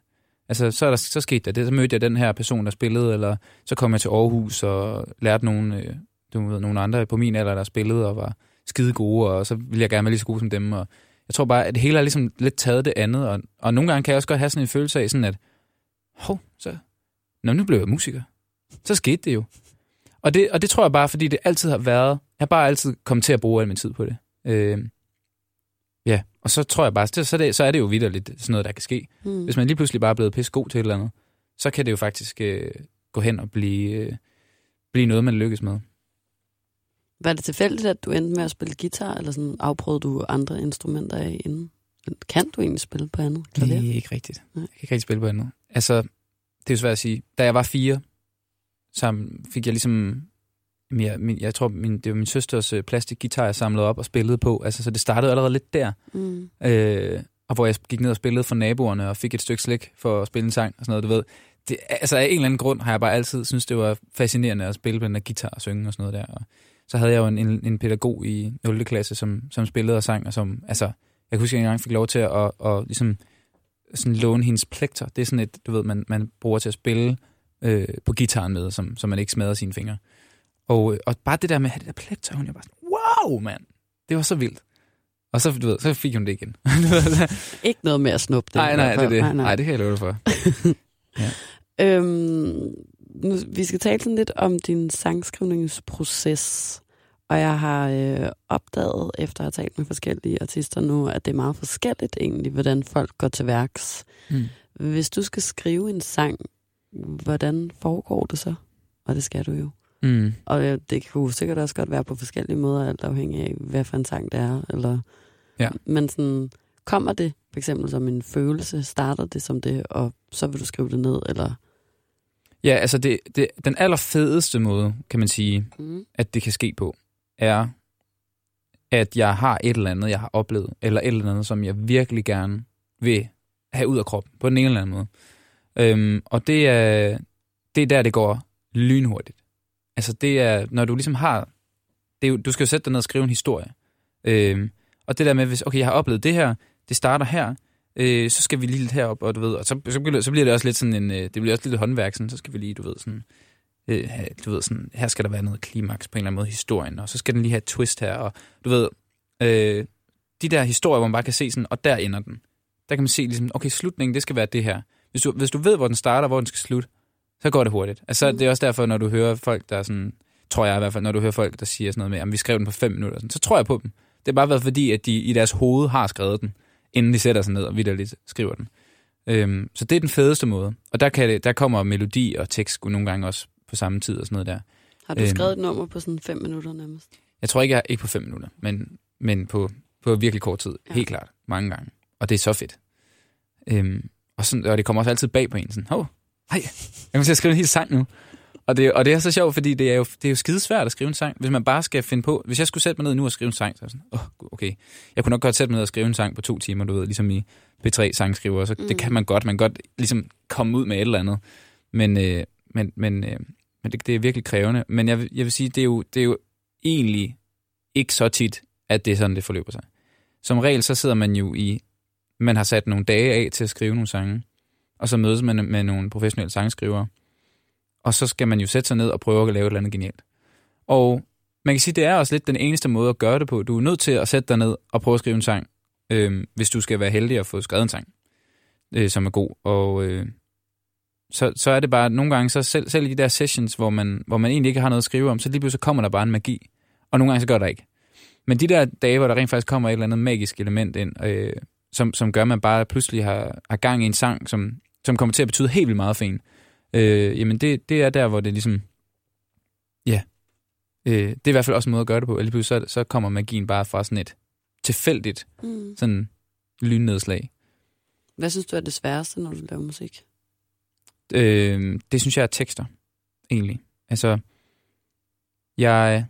Altså, så, er der, så skete der det, så mødte jeg den her person, der spillede, eller så kom jeg til Aarhus og lærte nogle, øh, du ved, nogle andre på min alder, der spillede og var skide gode, og så ville jeg gerne være lige så god som dem. Og jeg tror bare, at det hele er ligesom lidt taget det andet, og, og nogle gange kan jeg også godt have sådan en følelse af sådan, at hov, så, Nå, nu blev jeg musiker. Så skete det jo. Og det, og det tror jeg bare, fordi det altid har været, jeg har bare altid kommet til at bruge al min tid på det. Øh, ja, og så tror jeg bare, så, så, er det, så er det jo vidderligt sådan noget, der kan ske. Mm. Hvis man lige pludselig bare er blevet pisse god til et eller andet, så kan det jo faktisk øh, gå hen og blive, øh, blive noget, man lykkes med. Var det tilfældigt, at du endte med at spille guitar, eller sådan afprøvede du andre instrumenter af inden? Kan du egentlig spille på andet klaver? Det er ikke rigtigt. Nej. Jeg kan ikke rigtig spille på andet. Altså, det er jo svært at sige. Da jeg var fire, så fik jeg ligesom... Jeg, min, jeg tror, min, det var min søsters øh, plastikguitar, jeg samlede op og spillede på. Altså, så det startede allerede lidt der. Mm. Øh, og hvor jeg gik ned og spillede for naboerne og fik et stykke slik for at spille en sang og sådan noget, du ved. Det, altså af en eller anden grund har jeg bare altid synes det var fascinerende at spille på den der guitar og synge og sådan noget der. Og så havde jeg jo en, en, en pædagog i 0. klasse, som, som spillede og sang, og som, altså, jeg kan huske, at jeg engang fik lov til at, at, at ligesom, sådan låne hendes plekter. Det er sådan et, du ved, man, man bruger til at spille øh, på gitaren med, som, så man ikke smadrer sine fingre. Og, og bare det der med at have det der plekter, hun er bare sådan, wow, mand! Det var så vildt. Og så, du ved, så fik hun det igen. ikke noget med at snuppe det. Nej, nej, det er det. Nej, nej. nej, det kan jeg love dig for. ja. øhm, nu, vi skal tale sådan lidt om din sangskrivningsproces. Og jeg har øh, opdaget, efter at have talt med forskellige artister nu, at det er meget forskelligt egentlig, hvordan folk går til værks. Mm. Hvis du skal skrive en sang, hvordan foregår det så? Og det skal du jo. Mm. Og det kunne sikkert også godt være på forskellige måder, alt afhængig af, hvad for en sang det er. Eller, ja. Men sådan, kommer det for eksempel som en følelse? Starter det som det, og så vil du skrive det ned? Eller? Ja, altså det, det, den allerfedeste måde, kan man sige, mm. at det kan ske på, er, at jeg har et eller andet, jeg har oplevet, eller et eller andet, som jeg virkelig gerne vil have ud af kroppen, på den ene eller anden måde. Øhm, og det er, det er der, det går lynhurtigt. Altså det er, når du ligesom har, det er du skal jo sætte dig ned og skrive en historie. Øhm, og det der med, hvis, okay, jeg har oplevet det her, det starter her, øh, så skal vi lige lidt herop, og du ved, og så, så, bliver, så bliver det også lidt sådan en, øh, det bliver også lidt håndværk, sådan, så skal vi lige, du ved, sådan, øh, du ved, sådan, her skal der være noget klimaks på en eller anden måde i historien, og så skal den lige have et twist her, og du ved, øh, de der historier, hvor man bare kan se sådan, og der ender den. Der kan man se ligesom, okay, slutningen, det skal være det her. Hvis du, hvis du ved, hvor den starter, hvor den skal slutte, så går det hurtigt. Altså, mm. det er også derfor, når du hører folk, der er sådan, tror jeg i hvert fald, når du hører folk, der siger sådan noget med, at vi skrev den på fem minutter, sådan, så tror jeg på dem. Det er bare været fordi, at de i deres hoved har skrevet den, inden de sætter sig ned og vidderligt skriver den. Øhm, så det er den fedeste måde. Og der, kan det, der kommer melodi og tekst nogle gange også på samme tid og sådan noget der. Har du øhm, skrevet et nummer på sådan fem minutter nærmest? Jeg tror ikke, jeg ikke på fem minutter, men, men på, på virkelig kort tid. Ja. Helt klart. Mange gange. Og det er så fedt. Øhm, og, sådan, og det kommer også altid bag på en. Sådan, hov, hej, jeg kommer til at skrive en hel sang nu. Og det, og det er så sjovt, fordi det er jo, det er jo skidesvært at skrive en sang. Hvis man bare skal finde på... Hvis jeg skulle sætte mig ned nu og skrive en sang, så er sådan, oh, okay. Jeg kunne nok godt sætte mig ned og skrive en sang på to timer, du ved, ligesom i P3-sangskriver. Så mm. det kan man godt. Man kan godt ligesom komme ud med et eller andet. Men, øh, men, men, øh, men det, det er virkelig krævende. Men jeg, jeg vil sige, det er, jo, det er jo egentlig ikke så tit, at det er sådan, det forløber sig. Som regel, så sidder man jo i... Man har sat nogle dage af til at skrive nogle sange, og så mødes man med nogle professionelle sangskrivere, og så skal man jo sætte sig ned og prøve at lave et eller andet genialt. Og man kan sige, det er også lidt den eneste måde at gøre det på. Du er nødt til at sætte dig ned og prøve at skrive en sang, øh, hvis du skal være heldig at få skrevet en sang, øh, som er god. Og øh, så, så er det bare, nogle gange, så selv, selv i de der sessions, hvor man, hvor man egentlig ikke har noget at skrive om, så lige pludselig kommer der bare en magi. Og nogle gange så gør der ikke. Men de der dage, hvor der rent faktisk kommer et eller andet magisk element ind, øh, som, som gør, at man bare pludselig har, har gang i en sang, som, som kommer til at betyde helt vildt meget for en, øh, jamen det, det er der, hvor det ligesom, ja, øh, det er i hvert fald også en måde at gøre det på. Eller så, så kommer magien bare fra sådan et tilfældigt mm. sådan lynnedslag. Hvad synes du er det sværeste, når du laver musik? Øh, det synes jeg er tekster, egentlig. Altså, jeg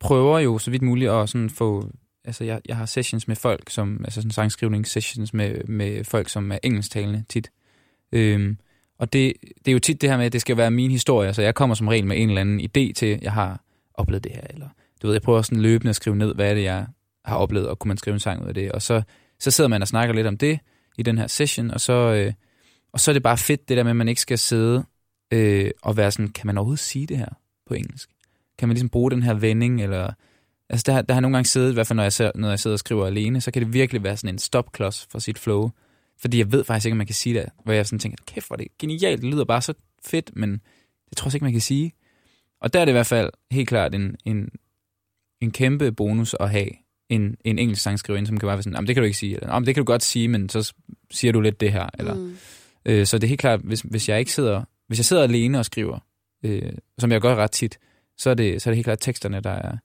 prøver jo så vidt muligt at sådan få... Altså, jeg, jeg har sessions med folk, som... Altså sådan sangskrivning sessions med, med folk, som er engelsktalende tit. Øh, og det, det er jo tit det her med, at det skal være min historie, så jeg kommer som regel med en eller anden idé til, jeg har oplevet det her, eller du ved, jeg prøver sådan løbende at skrive ned, hvad er det, jeg har oplevet, og kunne man skrive en sang ud af det, og så, så sidder man og snakker lidt om det i den her session, og så, øh, og så er det bare fedt, det der med, at man ikke skal sidde øh, og være sådan, kan man overhovedet sige det her på engelsk? Kan man ligesom bruge den her vending, eller... Altså, der, der har nogle gange siddet, i hvert fald når jeg, når jeg sidder og skriver alene, så kan det virkelig være sådan en stopklods for sit flow. Fordi jeg ved faktisk ikke, om man kan sige det, hvor jeg sådan tænker, kæft, hvor er det genialt, det lyder bare så fedt, men det tror jeg ikke, man kan sige. Og der er det i hvert fald helt klart en, en, en kæmpe bonus at have en, en engelsk sangskriverinde, som kan bare være sådan, det kan du ikke sige, eller det kan du godt sige, men så siger du lidt det her. Eller, mm. øh, så det er helt klart, hvis, hvis jeg ikke sidder, hvis jeg sidder alene og skriver, øh, som jeg gør ret tit, så er det, så er det helt klart teksterne, der er,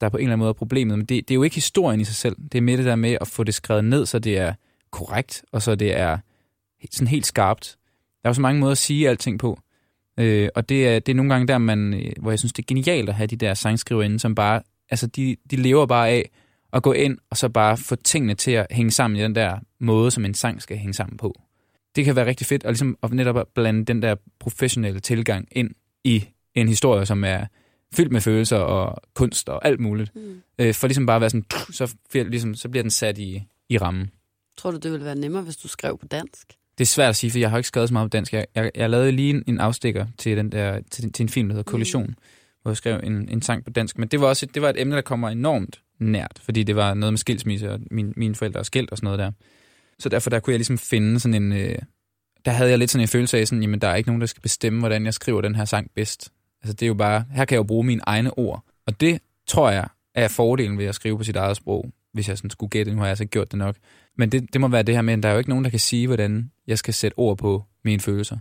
der er på en eller anden måde problemet. Men det, det er jo ikke historien i sig selv. Det er med det der med at få det skrevet ned, så det er korrekt, og så det er sådan helt skarpt. Der er jo så mange måder at sige alting på. Øh, og det er, det er nogle gange der, man, øh, hvor jeg synes, det er genialt at have de der sangskriverinde, som bare, altså de, de lever bare af at gå ind og så bare få tingene til at hænge sammen i den der måde, som en sang skal hænge sammen på. Det kan være rigtig fedt at, ligesom, at netop at blande den der professionelle tilgang ind i en historie, som er fyldt med følelser og kunst og alt muligt. Mm. Øh, for ligesom bare at være sådan, så, ligesom, så bliver den sat i, i rammen. Tror du, det ville være nemmere, hvis du skrev på dansk? Det er svært at sige, for jeg har ikke skrevet så meget på dansk. Jeg, jeg, jeg lavede lige en, en afstikker til, den der, til, til en film, der hedder Kollision, mm. hvor jeg skrev en, en sang på dansk. Men det var også et, det var et emne, der kommer enormt nært, fordi det var noget med skilsmisse, og min, mine forældre er skilt og sådan noget der. Så derfor der kunne jeg ligesom finde sådan en... Øh, der havde jeg lidt sådan en følelse af, sådan, jamen der er ikke nogen, der skal bestemme, hvordan jeg skriver den her sang bedst. Altså det er jo bare, her kan jeg jo bruge mine egne ord. Og det tror jeg er fordelen ved at skrive på sit eget sprog, hvis jeg sådan skulle gætte, nu har jeg altså gjort det nok. Men det, det må være det her med, at der er jo ikke nogen, der kan sige, hvordan jeg skal sætte ord på mine følelser.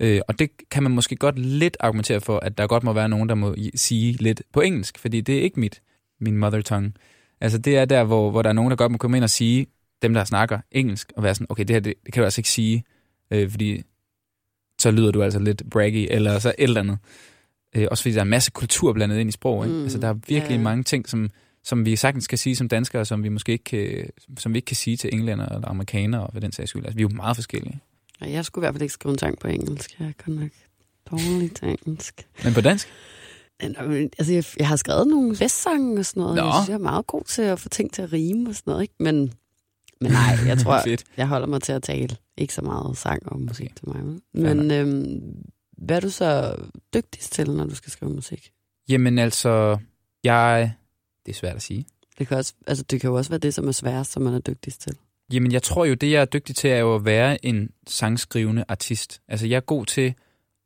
Øh, og det kan man måske godt lidt argumentere for, at der godt må være nogen, der må sige lidt på engelsk, fordi det er ikke mit, min mother tongue. Altså det er der, hvor, hvor der er nogen, der godt må komme ind og sige, dem der snakker engelsk, og være sådan, okay, det her, det, det kan du altså ikke sige, øh, fordi så lyder du altså lidt braggy, eller så et eller andet. Øh, også fordi der er en masse kultur blandet ind i sprog. Ikke? Mm, altså der er virkelig ja. mange ting, som, som vi sagtens kan sige som danskere, som vi måske ikke kan, som vi ikke kan sige til englænder eller amerikanere, og for den sags skyld. Altså, vi er jo meget forskellige. Ja, jeg skulle i hvert fald ikke skrive en sang på engelsk. Jeg kan nok dårligt engelsk. Men på dansk? Altså, jeg, jeg har skrevet nogle festsange og sådan noget. Nå. Jeg synes, jeg er meget god til at få ting til at rime og sådan noget. Ikke? Men, men nej, jeg tror, jeg holder mig til at tale. Ikke så meget sang og musik okay. til mig. Men øhm, hvad er du så dygtigst til, når du skal skrive musik? Jamen altså, jeg... Det er svært at sige. Det kan, også, altså, det kan jo også være det, som er sværest, som man er dygtigst til. Jamen, jeg tror jo, det jeg er dygtig til, er jo at være en sangskrivende artist. Altså, jeg er god til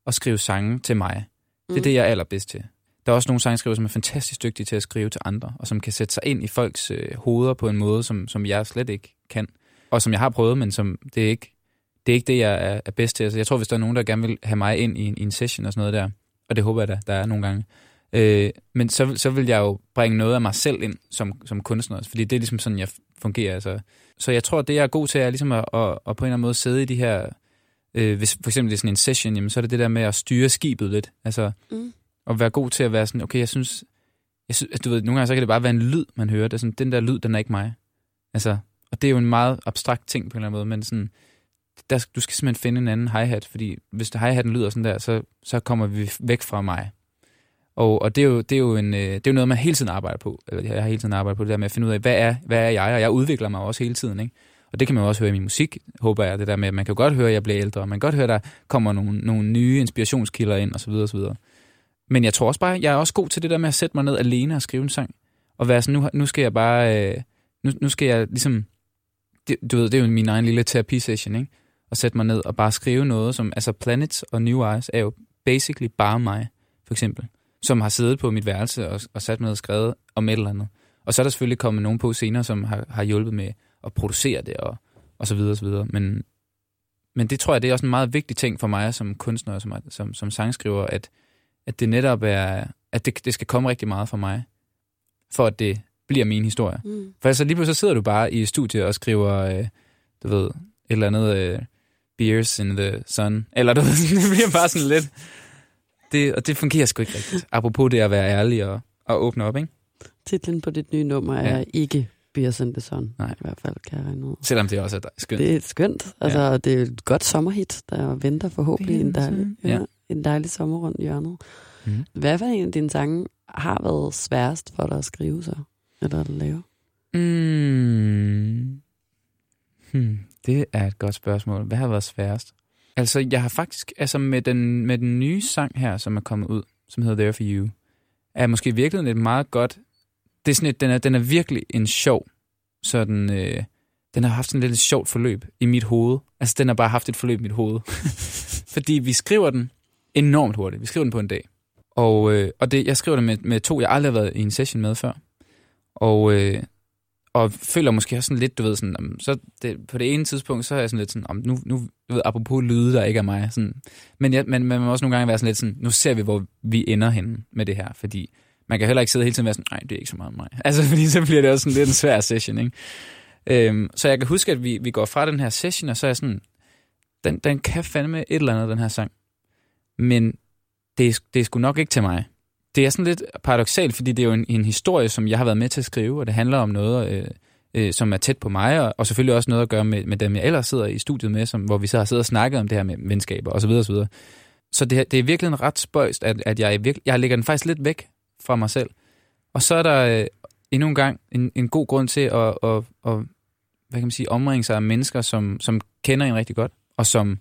at skrive sange til mig. Det er mm. det, jeg er allerbedst til. Der er også nogle sangskriver, som er fantastisk dygtige til at skrive til andre, og som kan sætte sig ind i folks øh, hoveder på en måde, som, som jeg slet ikke kan. Og som jeg har prøvet, men som det er ikke det er ikke det, jeg er, er bedst til. Altså, jeg tror, hvis der er nogen, der gerne vil have mig ind i en, i en session og sådan noget der, og det håber jeg da, der er nogle gange, øh, men så, så vil jeg jo bringe noget af mig selv ind som, som kunstner, fordi det er ligesom sådan, jeg fungerer. Altså. Så jeg tror, det jeg er god til, er ligesom at, at, at på en eller anden måde sidde i de her, øh, hvis for eksempel det er sådan en session, jamen, så er det det der med at styre skibet lidt. Altså, mm. at være god til at være sådan, okay, jeg synes, jeg synes, du ved, nogle gange så kan det bare være en lyd, man hører. Det er sådan, den der lyd, den er ikke mig. Altså, og det er jo en meget abstrakt ting på en eller anden måde, men sådan, der, du skal simpelthen finde en anden hi-hat, fordi hvis hi-hatten lyder sådan der, så, så kommer vi væk fra mig. Og, og det, er jo, det, er jo en, øh, det er jo noget, man hele tiden arbejder på. Eller jeg har hele tiden arbejdet på det der med at finde ud af, hvad er, hvad er jeg? Og jeg udvikler mig også hele tiden. Ikke? Og det kan man også høre i min musik, håber jeg. Det der med, at man kan godt høre, at jeg bliver ældre. Og man kan godt høre, at der kommer nogle, nogle nye inspirationskilder ind, osv. osv. Men jeg tror også bare, jeg er også god til det der med at sætte mig ned alene og skrive en sang. Og være sådan, nu, nu skal jeg bare... Øh, nu, nu skal jeg ligesom... Det, du ved, det er jo min egen lille terapisession, ikke? at sætte mig ned og bare skrive noget, som, altså Planets og New Eyes er jo basically bare mig, for eksempel, som har siddet på mit værelse og, og sat mig og skrevet om et eller andet. Og så er der selvfølgelig kommet nogen på senere, som har, har hjulpet med at producere det og, og så videre og så videre. Men, men det tror jeg, det er også en meget vigtig ting for mig som kunstner og som, som, som sangskriver, at, at det netop er, at det, det skal komme rigtig meget fra mig, for at det bliver min historie. Mm. For altså lige pludselig så sidder du bare i studiet og skriver, øh, du ved, et eller andet... Øh, beers in the sun. Eller du ved, det bliver bare sådan lidt... Det, og det fungerer sgu ikke rigtigt. Apropos det at være ærlig og, og åbne op, ikke? Titlen på dit nye nummer er ja. ikke Beers in the Sun. Nej. I hvert fald, kan jeg regne ud. Selvom det også er skønt. Det er skønt. Altså, ja. det er et godt sommerhit, der venter forhåbentlig en dejlig, ja, ja. en dejlig sommer rundt hjørnet. Mm. Hvad for en af dine sange har været sværest for dig at skrive så? Eller at lave? Mm. Hmm. Det er et godt spørgsmål. Hvad har været sværest? Altså, jeg har faktisk, altså med den, med den nye sang her, som er kommet ud, som hedder There For You, er måske virkelig et meget godt, det er sådan et, den er, den er virkelig en sjov, sådan, øh, den har haft sådan et lidt sjovt forløb i mit hoved. Altså, den har bare haft et forløb i mit hoved. Fordi vi skriver den enormt hurtigt. Vi skriver den på en dag. Og, øh, og det, jeg skriver det med, med to, jeg aldrig har været i en session med før. Og, øh, og føler måske også sådan lidt, du ved, sådan, så det, på det ene tidspunkt, så er jeg sådan lidt sådan, om nu, nu du ved, apropos lyde, der ikke er mig, sådan, men, jeg, men man må også nogle gange være sådan lidt sådan, nu ser vi, hvor vi ender henne med det her, fordi man kan heller ikke sidde hele tiden og være sådan, nej, det er ikke så meget mig. Altså, fordi så bliver det også sådan lidt en svær session, ikke? Øhm, så jeg kan huske, at vi, vi går fra den her session, og så er jeg sådan, den, den kan fandme et eller andet, den her sang. Men det, det er sgu nok ikke til mig det er sådan lidt paradoxalt, fordi det er jo en, en historie, som jeg har været med til at skrive, og det handler om noget, øh, øh, som er tæt på mig, og, og selvfølgelig også noget at gøre med, med dem, jeg ellers sidder i studiet med, som, hvor vi så har siddet og snakket om det her med venskaber osv. osv. Så det, det er virkelig en ret spøjst, at, at jeg, virkelig, jeg lægger den faktisk lidt væk fra mig selv. Og så er der øh, endnu en gang en, en god grund til at, at, at hvad kan man sige, omringe sig af mennesker, som, som kender en rigtig godt, og som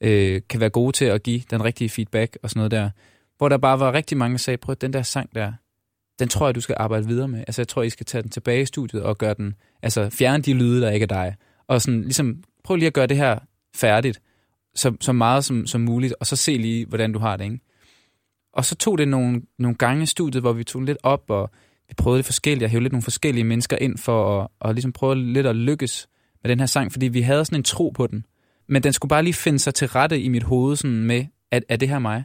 øh, kan være gode til at give den rigtige feedback og sådan noget der. Hvor der bare var rigtig mange, der sagde, prøv den der sang der, den tror jeg, du skal arbejde videre med. Altså, jeg tror, I skal tage den tilbage i studiet og gøre den, altså fjerne de lyde, der ikke er dig. Og sådan, ligesom, prøv lige at gøre det her færdigt, så, så meget som, som muligt, og så se lige, hvordan du har det, ikke? Og så tog det nogle, nogle gange i studiet, hvor vi tog lidt op, og vi prøvede det forskellige, og hævde lidt nogle forskellige mennesker ind for at, og ligesom prøve lidt at lykkes med den her sang, fordi vi havde sådan en tro på den. Men den skulle bare lige finde sig til rette i mit hoved sådan med, at er det her mig?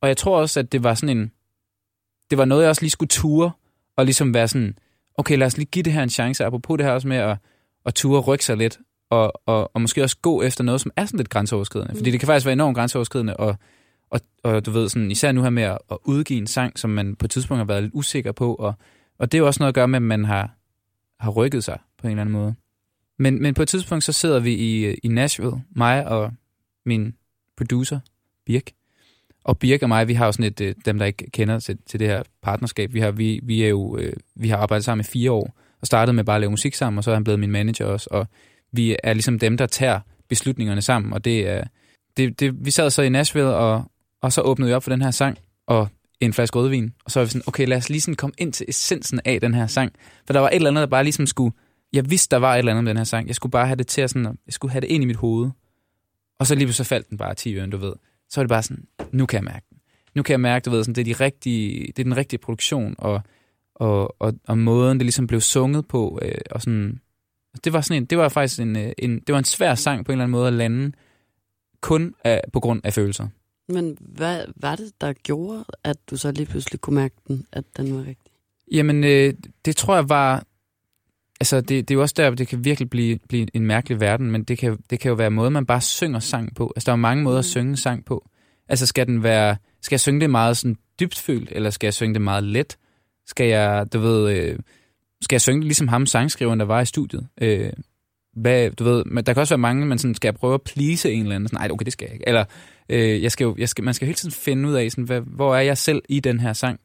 Og jeg tror også, at det var sådan en, det var noget, jeg også lige skulle ture, og ligesom være sådan, okay, lad os lige give det her en chance, apropos det her også med at, at ture rykke sig lidt, og, og, og måske også gå efter noget, som er sådan lidt grænseoverskridende. Fordi det kan faktisk være enormt grænseoverskridende, og, og, og du ved, sådan, især nu her med at, at udgive en sang, som man på et tidspunkt har været lidt usikker på, og, og det er jo også noget at gøre med, at man har, har rykket sig på en eller anden måde. Men, men på et tidspunkt, så sidder vi i, i Nashville, mig og min producer, Birk, og Birk og mig, vi har jo sådan et, øh, dem der ikke kender til, til det her partnerskab, vi har, vi, vi er jo, øh, vi har arbejdet sammen i fire år, og startet med bare at lave musik sammen, og så er han blevet min manager også, og vi er ligesom dem, der tager beslutningerne sammen, og det er, det, det, vi sad så i Nashville, og, og så åbnede vi op for den her sang, og en flaske rødvin, og så var vi sådan, okay, lad os lige sådan komme ind til essensen af den her sang, for der var et eller andet, der bare ligesom skulle, jeg vidste, der var et eller andet med den her sang, jeg skulle bare have det til at sådan, jeg skulle have det ind i mit hoved, og så lige så faldt den bare 10 øren, du ved så er det bare sådan, nu kan jeg mærke den. Nu kan jeg mærke, du ved, sådan, det, er de rigtige, det er den rigtige produktion, og, og, og, og måden, det ligesom blev sunget på, øh, og sådan, det var sådan en, det var faktisk en, øh, en, det var en svær sang på en eller anden måde at lande, kun af, på grund af følelser. Men hvad var det, der gjorde, at du så lige pludselig kunne mærke den, at den var rigtig? Jamen, øh, det tror jeg var, altså det, det er jo også der, det kan virkelig blive, blive en mærkelig verden, men det kan, det kan jo være måde, man bare synger sang på. Altså der er mange måder at mm. synge sang på. Altså skal den være, skal jeg synge det meget sådan dybtfølt, eller skal jeg synge det meget let? Skal jeg, du ved, øh, skal jeg synge det ligesom ham sangskriveren, der var i studiet? Øh, hvad, du ved, men der kan også være mange, man sådan, skal jeg prøve at please en eller anden? Sådan, Nej, okay, det skal jeg ikke. Eller øh, jeg skal jo, jeg skal, man skal jo hele tiden finde ud af, sådan, hvad, hvor er jeg selv i den her sang?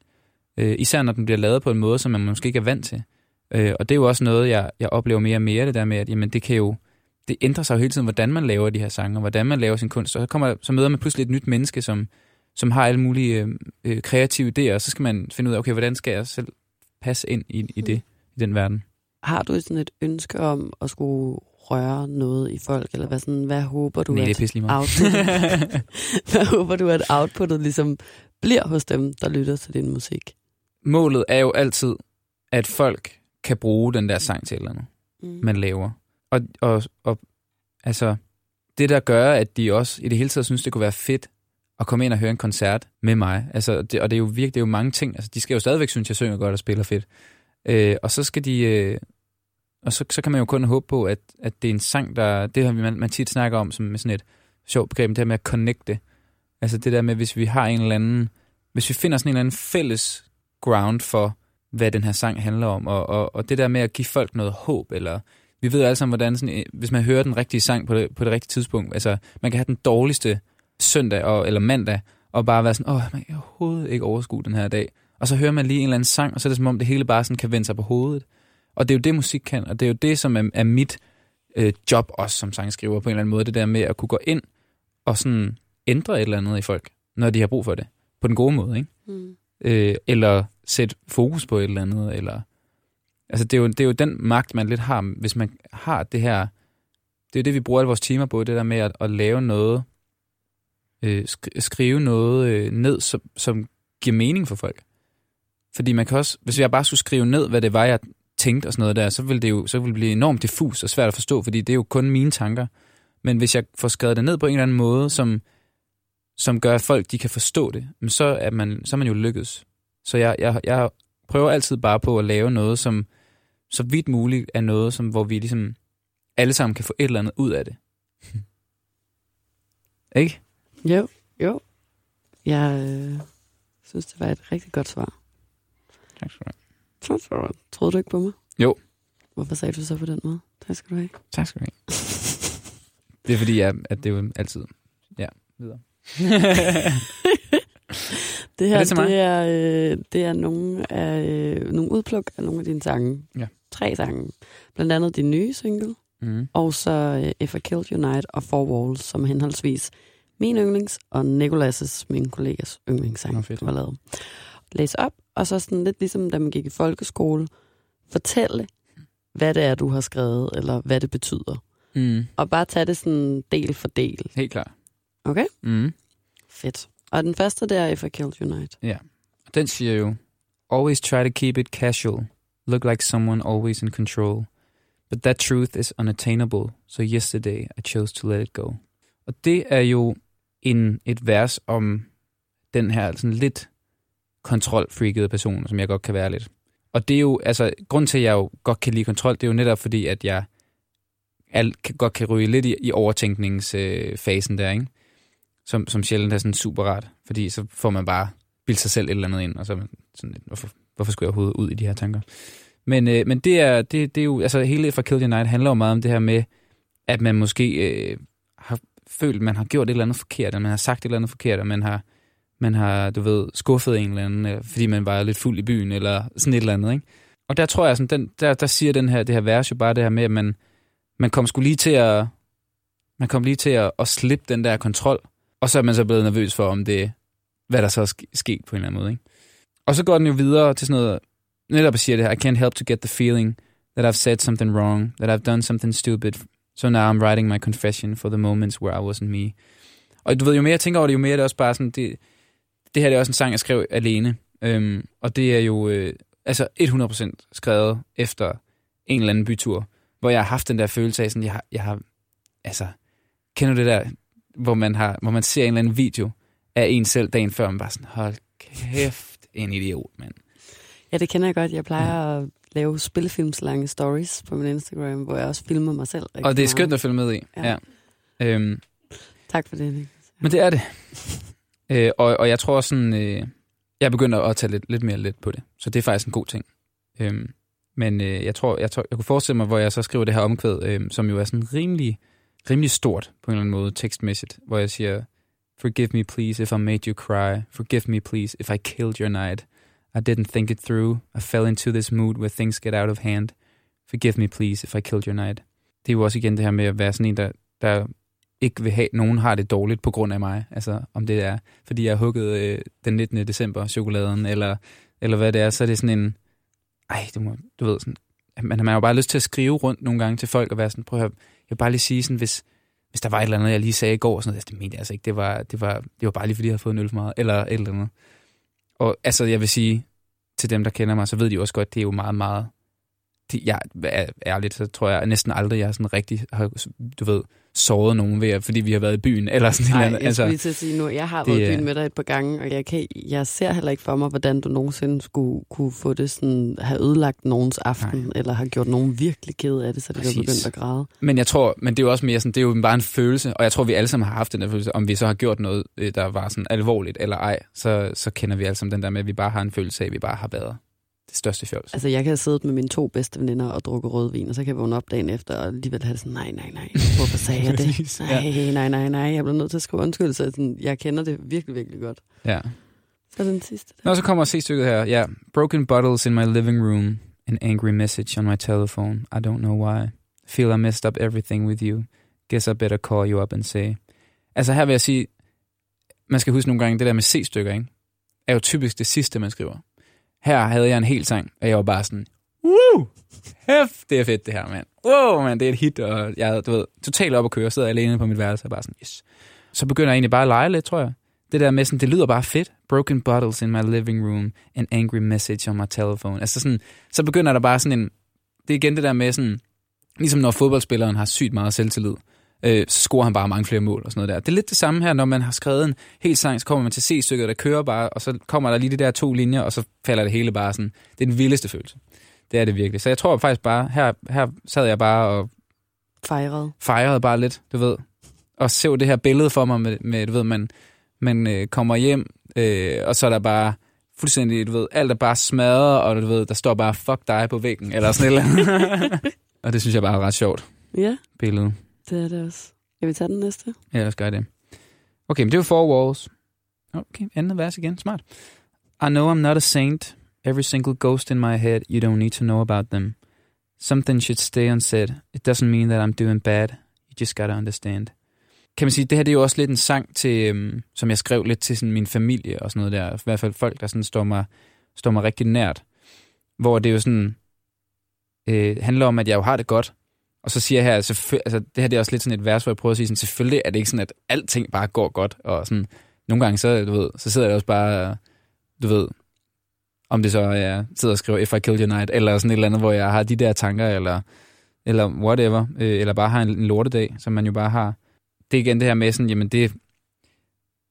Øh, især når den bliver lavet på en måde, som man måske ikke er vant til. Øh, og det er jo også noget, jeg, jeg oplever mere og mere, det der med, at jamen, det kan jo, det ændrer sig jo hele tiden, hvordan man laver de her sange, og hvordan man laver sin kunst. Og så, kommer, så møder man pludselig et nyt menneske, som, som har alle mulige øh, øh, kreative idéer, og så skal man finde ud af, okay, hvordan skal jeg selv passe ind i, i det, i den verden. Har du sådan et ønske om at skulle røre noget i folk, eller hvad, sådan, hvad håber du, Nej, at det outputtet, hvad håber du, at outputtet ligesom bliver hos dem, der lytter til din musik? Målet er jo altid, at folk kan bruge den der sang til eller andet, mm. man laver. Og, og, og altså, det der gør, at de også i det hele taget synes, det kunne være fedt at komme ind og høre en koncert med mig. Altså, det, og det er jo virkelig det er jo mange ting. Altså, de skal jo stadigvæk synes, jeg synger godt og spiller fedt. Øh, og så skal de... Øh, og så, så kan man jo kun håbe på, at, at det er en sang, der... Det har man, man tit snakker om som med sådan et sjovt begreb, det her med at connecte. Altså det der med, hvis vi har en eller anden... Hvis vi finder sådan en eller anden fælles ground for, hvad den her sang handler om, og, og, og det der med at give folk noget håb, eller vi ved alle sammen, hvordan sådan, hvis man hører den rigtige sang på det, på det rigtige tidspunkt, altså man kan have den dårligste søndag og, eller mandag, og bare være sådan, åh, man kan overhovedet ikke overskue den her dag. Og så hører man lige en eller anden sang, og så er det som om, det hele bare sådan kan vende sig på hovedet. Og det er jo det, musik kan, og det er jo det, som er, er mit øh, job også som sangskriver på en eller anden måde, det der med at kunne gå ind og sådan ændre et eller andet i folk, når de har brug for det. På den gode måde, ikke? Mm. Øh, eller sætte fokus på et eller andet, eller... Altså, det er, jo, det er jo den magt, man lidt har, hvis man har det her... Det er det, vi bruger alle vores timer på, det der med at, at lave noget, øh, skrive noget øh, ned, som, som giver mening for folk. Fordi man kan også, hvis jeg bare skulle skrive ned, hvad det var, jeg tænkte og sådan noget der, så ville det jo så ville det blive enormt diffus og svært at forstå, fordi det er jo kun mine tanker. Men hvis jeg får skrevet det ned på en eller anden måde, som, som gør, at folk de kan forstå det, så er man, så er man jo lykkedes. Så jeg, jeg, jeg prøver altid bare på at lave noget, som så vidt muligt er noget, som, hvor vi ligesom alle sammen kan få et eller andet ud af det. Ikke? Jo, jo. Jeg øh, synes, det var et rigtig godt svar. Tak skal du have. Tak skal du have. Troede du ikke på mig? Jo. Hvorfor sagde du så på den måde? Tak skal du have. Tak skal du have. Det er fordi, jeg, at det er jo altid... Ja, videre. Det Er her, det til mig? det er, øh, det er nogle, af, øh, nogle udpluk af nogle af dine sange. Ja. Tre sange. Blandt andet din nye single, mm. og så øh, If I Killed Your Night og Four Walls, som henholdsvis min yndlings og Nicolas' min kollegas yndlingssang, Nå, fedt. var lavet. Læs op, og så sådan lidt ligesom da man gik i folkeskole, fortælle, hvad det er, du har skrevet, eller hvad det betyder. Mm. Og bare tage det sådan del for del. Helt klart. Okay? Mm. Fedt. Og den første, det er If I Killed You Night. Den siger jo, Always try to keep it casual. Look like someone always in control. But that truth is unattainable, so yesterday I chose to let it go. Og det er jo en, et vers om den her sådan lidt kontrolfreakede person, som jeg godt kan være lidt. Og det er jo, altså, grund til, at jeg jo godt kan lide kontrol, det er jo netop fordi, at jeg alt, kan, godt kan ryge lidt i, i overtænkningsfasen øh, fasen der, ikke? Som, som sjældent er sådan super rart, fordi så får man bare bildt sig selv et eller andet ind, og så er man sådan lidt, hvorfor, hvorfor skulle jeg overhovedet ud i de her tanker? Men, øh, men det, er, det, det er jo, altså hele fra Kill Your Night handler jo meget om det her med, at man måske øh, har følt, at man har gjort et eller andet forkert, at man har sagt et eller andet forkert, og man har, man har, du ved, skuffet en eller anden, øh, fordi man var lidt fuld i byen, eller sådan et eller andet, ikke? Og der tror jeg, sådan, den, der, der siger den her, det her vers jo bare det her med, at man, man kom sgu lige til at, man kom lige til at, at slippe den der kontrol, og så er man så blevet nervøs for, om det, hvad der så er sket på en eller anden måde, ikke? Og så går den jo videre til sådan noget, netop at sige det her, I can't help to get the feeling that I've said something wrong, that I've done something stupid, so now I'm writing my confession for the moments where I wasn't me. Og du ved, jo mere jeg tænker over det, jo mere er det også bare sådan, det, det her det er også en sang, jeg skrev alene, øhm, og det er jo øh, altså 100% skrevet efter en eller anden bytur, hvor jeg har haft den der følelse af, sådan, jeg har, jeg har altså, kender du det der, hvor man, har, hvor man ser en eller anden video af en selv dagen før, man bare sådan, hold kæft, en idiot, mand. Ja, det kender jeg godt. Jeg plejer at lave spillefilmslange stories på min Instagram, hvor jeg også filmer mig selv. Og det er skønt at følge med i. Ja. Ja. Øhm, Tak for det, Nick. men det er det. øh, og, og jeg tror sådan, øh, jeg begynder at tage lidt, lidt mere let på det. Så det er faktisk en god ting. Øhm, men øh, jeg tror, jeg tror, jeg kunne forestille mig, hvor jeg så skriver det her omkvæd, øh, som jo er sådan rimelig, rimelig stort på en eller anden måde tekstmæssigt, hvor jeg siger, Forgive me please if I made you cry. Forgive me please if I killed your night. I didn't think it through. I fell into this mood where things get out of hand. Forgive me please if I killed your night. Det er jo også igen det her med at være sådan en, der, der ikke vil have, at nogen har det dårligt på grund af mig. Altså om det er, fordi jeg har hugget øh, den 19. december chokoladen, eller, eller hvad det er, så er det sådan en, ej, du, må, du ved sådan, man, man har jo bare lyst til at skrive rundt nogle gange til folk og være sådan, prøv at høre, jeg vil bare lige sige sådan, hvis, hvis der var et eller andet, jeg lige sagde i går, sådan noget, altså, det mente jeg altså ikke, det var, det var, det var bare lige fordi, jeg havde fået en øl for meget, eller et eller andet. Og altså, jeg vil sige, til dem, der kender mig, så ved de jo også godt, det er jo meget, meget, det, jeg er ærligt, så tror jeg næsten aldrig, jeg sådan rigtig, har, du ved, såret nogen ved, fordi vi har været i byen, eller sådan Nej, et eller jeg skulle lige Altså, til at sige nu, jeg har det været i byen med dig et par gange, og jeg, kan, jeg ser heller ikke for mig, hvordan du nogensinde skulle kunne få det sådan, have ødelagt nogens aften, Nej. eller har gjort nogen virkelig ked af det, så det var Præcis. begyndt at græde. men jeg tror, men det er jo også mere sådan, det er jo bare en følelse, og jeg tror, vi alle sammen har haft den der følelse, om vi så har gjort noget, øh, der var sådan alvorligt eller ej, så, så kender vi alle sammen den der med, at vi bare har en følelse af, at vi bare har været det største fjols. Altså, jeg kan have siddet med mine to bedste veninder og drukket rødvin, og så kan jeg vågne op dagen efter, og alligevel have sådan, nej, nej, nej, hvorfor sagde jeg det? Nej, nej, nej, nej, jeg bliver nødt til at skrive undskyld, så sådan, jeg kender det virkelig, virkelig godt. Ja. Så den sidste. Nå, så kommer C-stykket her. Ja. Broken bottles in my living room. An angry message on my telephone. I don't know why. Feel I messed up everything with you. Guess I better call you up and say. Altså her vil jeg sige, man skal huske nogle gange, det der med C-stykker, ikke? er jo typisk det sidste, man skriver. Her havde jeg en hel sang, og jeg var bare sådan, Woo! Hæft, det er fedt det her, mand. Wow, man, det er et hit, og jeg du ved, totalt op at køre, sidder alene på mit værelse og bare sådan, yes. Så begynder jeg egentlig bare at lege lidt, tror jeg. Det der med sådan, det lyder bare fedt. Broken bottles in my living room, an angry message on my telephone. Altså sådan, så begynder der bare sådan en, det er igen det der med sådan, ligesom når fodboldspilleren har sygt meget selvtillid, øh, så scorer han bare mange flere mål og sådan noget der. Det er lidt det samme her, når man har skrevet en hel sang, så kommer man til C-stykket, der kører bare, og så kommer der lige de der to linjer, og så falder det hele bare sådan. Det er den vildeste følelse. Det er det virkelig. Så jeg tror faktisk bare, her, her sad jeg bare og Fejret. fejrede bare lidt, du ved. Og så det her billede for mig med, med du ved, man, man øh, kommer hjem, øh, og så er der bare fuldstændig, du ved, alt er bare smadret, og du ved, der står bare fuck dig på væggen, eller sådan noget. og det synes jeg bare er ret sjovt Ja, billede det er det også. Jeg vil tage den næste. Ja, lad os gøre det. Okay, men det var Four Walls. Okay, andet vers igen. Smart. I know I'm not a saint. Every single ghost in my head, you don't need to know about them. Something should stay unsaid. It doesn't mean that I'm doing bad. You just gotta understand. Kan man sige, det her det er jo også lidt en sang, til, øhm, som jeg skrev lidt til sådan min familie og sådan noget der. I hvert fald folk, der sådan står mig, står mig rigtig nært. Hvor det jo sådan øh, handler om, at jeg jo har det godt, og så siger jeg her, altså, altså det her det er også lidt sådan et vers, hvor jeg prøver at sige, sådan, selvfølgelig er det ikke sådan, at alting bare går godt, og sådan, nogle gange så, du ved, så sidder jeg også bare, du ved, om det så er, jeg sidder og skriver If I Kill Your Night, eller sådan et eller andet, hvor jeg har de der tanker, eller, eller whatever, øh, eller bare har en, en lortedag, som man jo bare har. Det er igen det her med sådan, jamen det,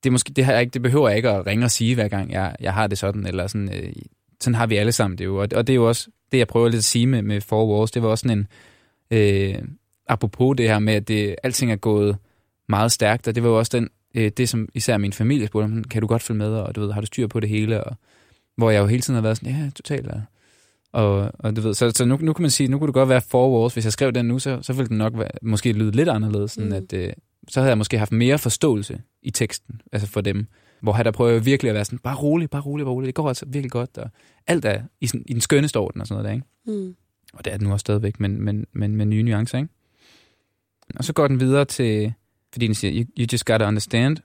det, måske, det, har jeg ikke, det behøver jeg ikke at ringe og sige, hver gang jeg, jeg har det sådan, eller sådan, øh, sådan har vi alle sammen det jo, og, og det er jo også det, jeg prøver lidt at sige med, med Four Walls, det var også sådan en, øh, apropos det her med, at det, alting er gået meget stærkt, og det var jo også den, øh, det, som især min familie spurgte om, kan du godt følge med, og du ved, har du styr på det hele, og hvor jeg jo hele tiden har været sådan, ja, totalt, og, og, og du ved, så, så nu, nu kan man sige, nu kunne det godt være four walls, hvis jeg skrev den nu, så, så ville den nok være, måske lyde lidt anderledes, sådan Mm. at, øh, så havde jeg måske haft mere forståelse i teksten, altså for dem, hvor her der prøver virkelig at være sådan, bare rolig, bare rolig, bare rolig, det går altså virkelig godt, og alt er i, sådan, i den skønneste orden og sådan noget der, ikke? Mm. Og det er den nu også stadigvæk, men, men, men med nye nuancer, ikke? Og så går den videre til, fordi den siger, you, you just gotta understand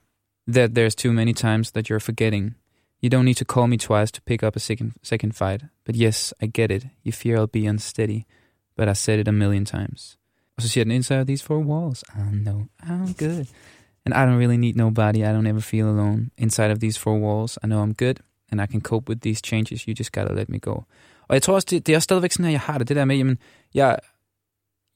that there's too many times that you're forgetting. You don't need to call me twice to pick up a second, second fight. But yes, I get it. You fear I'll be unsteady. But I said it a million times. Og så siger den, inside these four walls, I know I'm good. And I don't really need nobody. I don't ever feel alone. Inside of these four walls, I know I'm good. And I can cope with these changes. You just gotta let me go. Og jeg tror også, det, det er også stadigvæk sådan, at jeg har det, det der med, jamen, jeg,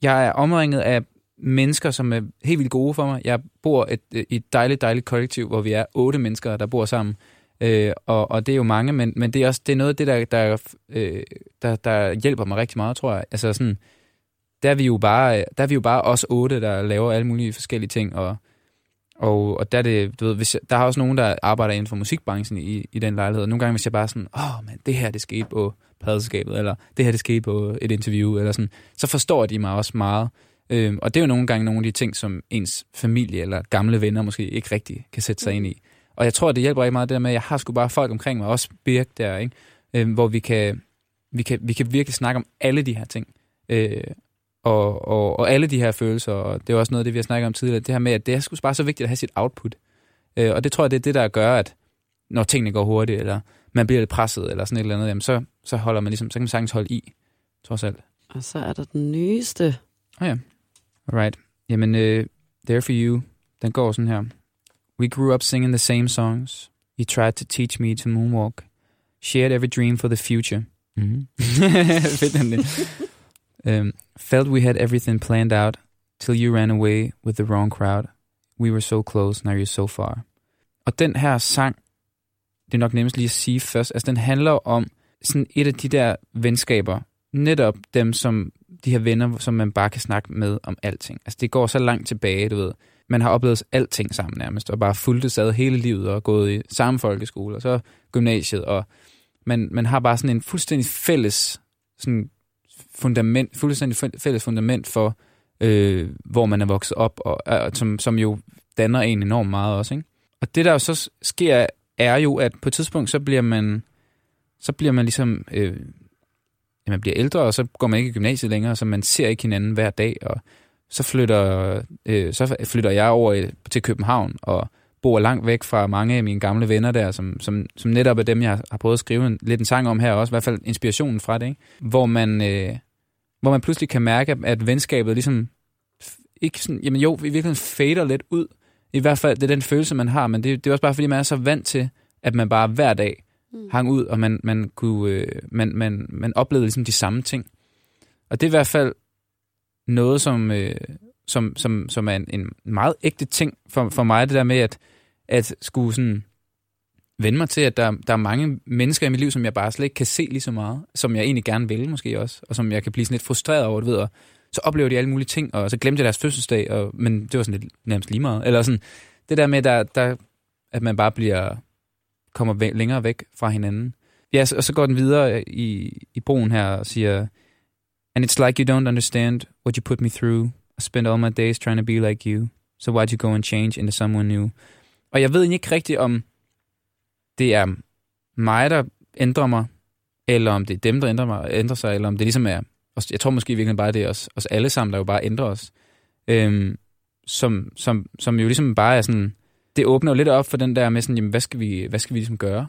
jeg er omringet af mennesker, som er helt vildt gode for mig. Jeg bor et, i et dejligt, dejligt kollektiv, hvor vi er otte mennesker, der bor sammen. Øh, og, og det er jo mange, men, men det er også det er noget af det, der, der, øh, der, der hjælper mig rigtig meget, tror jeg. Altså sådan, der er vi jo bare, der er vi jo bare os otte, der laver alle mulige forskellige ting, og, og, og der er det, du ved, hvis jeg, der er også nogen, der arbejder inden for musikbranchen i, i den lejlighed, nogle gange, hvis jeg bare sådan, åh, oh, men det her, det skete på pladeskabet, eller det her, det skete på et interview, eller sådan, så forstår de mig også meget. Øhm, og det er jo nogle gange nogle af de ting, som ens familie eller gamle venner måske ikke rigtig kan sætte sig ind i. Og jeg tror, det hjælper ikke meget det der med, at jeg har sgu bare folk omkring mig, også Birk der, ikke? Øhm, hvor vi kan, vi, kan, vi kan virkelig snakke om alle de her ting. Øh, og, og, og alle de her følelser, og det er også noget af det, vi har snakket om tidligere, det her med, at det er sgu bare så vigtigt at have sit output. Øh, og det tror jeg, det er det, der gør, at når tingene går hurtigt, eller man bliver lidt presset, eller sådan et eller andet, jamen så, så holder man ligesom, så kan man sagtens holde i, trods alt. Og så er der den nyeste. Alright. Jamen, uh, There for You, den går sådan her. We grew up singing the same songs. You tried to teach me to moonwalk. Shared every dream for the future. Mm-hmm. Fedt den det. Um, felt we had everything planned out till you ran away with the wrong crowd. We were so close, now you're so far. Og den her sang, det er nok nemmest lige at sige først, altså den handler om sådan et af de der venskaber, netop dem, som de her venner, som man bare kan snakke med om alting. Altså det går så langt tilbage, du ved. Man har oplevet alting sammen nærmest, og bare fulgt ad hele livet, og gået i samme folkeskole, og så gymnasiet, og man, man har bare sådan en fuldstændig fælles sådan fundament, fuldstændig fælles fundament for, øh, hvor man er vokset op, og, og som, som jo danner en enormt meget også. Ikke? Og det der jo så sker, er jo, at på et tidspunkt, så bliver man, så bliver man ligesom, øh, ja, man bliver ældre, og så går man ikke i gymnasiet længere, så man ser ikke hinanden hver dag, og så flytter, øh, så flytter jeg over øh, til København, og bor langt væk fra mange af mine gamle venner der, som, som, som netop er dem, jeg har prøvet at skrive en, lidt en sang om her også, i hvert fald inspirationen fra det, ikke? Hvor, man, øh, hvor man pludselig kan mærke, at venskabet ligesom, ikke sådan, jamen jo, i virkeligheden fader lidt ud. I hvert fald, det er den følelse, man har, men det, det er også bare, fordi man er så vant til, at man bare hver dag mm. hang ud, og man, man, kunne, øh, man, man, man oplevede ligesom de samme ting. Og det er i hvert fald noget, som, øh, som, som, som er en, en meget ægte ting for, for mig, det der med at, at skulle sådan vende mig til, at der, der er mange mennesker i mit liv, som jeg bare slet ikke kan se lige så meget, som jeg egentlig gerne vil måske også, og som jeg kan blive sådan lidt frustreret over, du ved, og så oplever de alle mulige ting, og så glemte jeg deres fødselsdag, og, men det var sådan lidt nærmest lige meget. Eller sådan, det der med, der, der, at man bare bliver kommer væ- længere væk fra hinanden. Ja, så, og så går den videre i, i broen her og siger, And it's like you don't understand what you put me through. I spend all my days trying to be like you. So why'd you go and change into someone new? Og jeg ved ikke rigtigt, om det er mig, der ændrer mig, eller om det er dem, der ændrer, mig, ændrer sig, eller om det ligesom er... Jeg tror måske virkelig bare, det er os, os alle sammen, der jo bare ændrer os. Øhm, som, som, som jo ligesom bare er sådan... Det åbner jo lidt op for den der med sådan, jamen, hvad skal vi, hvad skal vi ligesom gøre?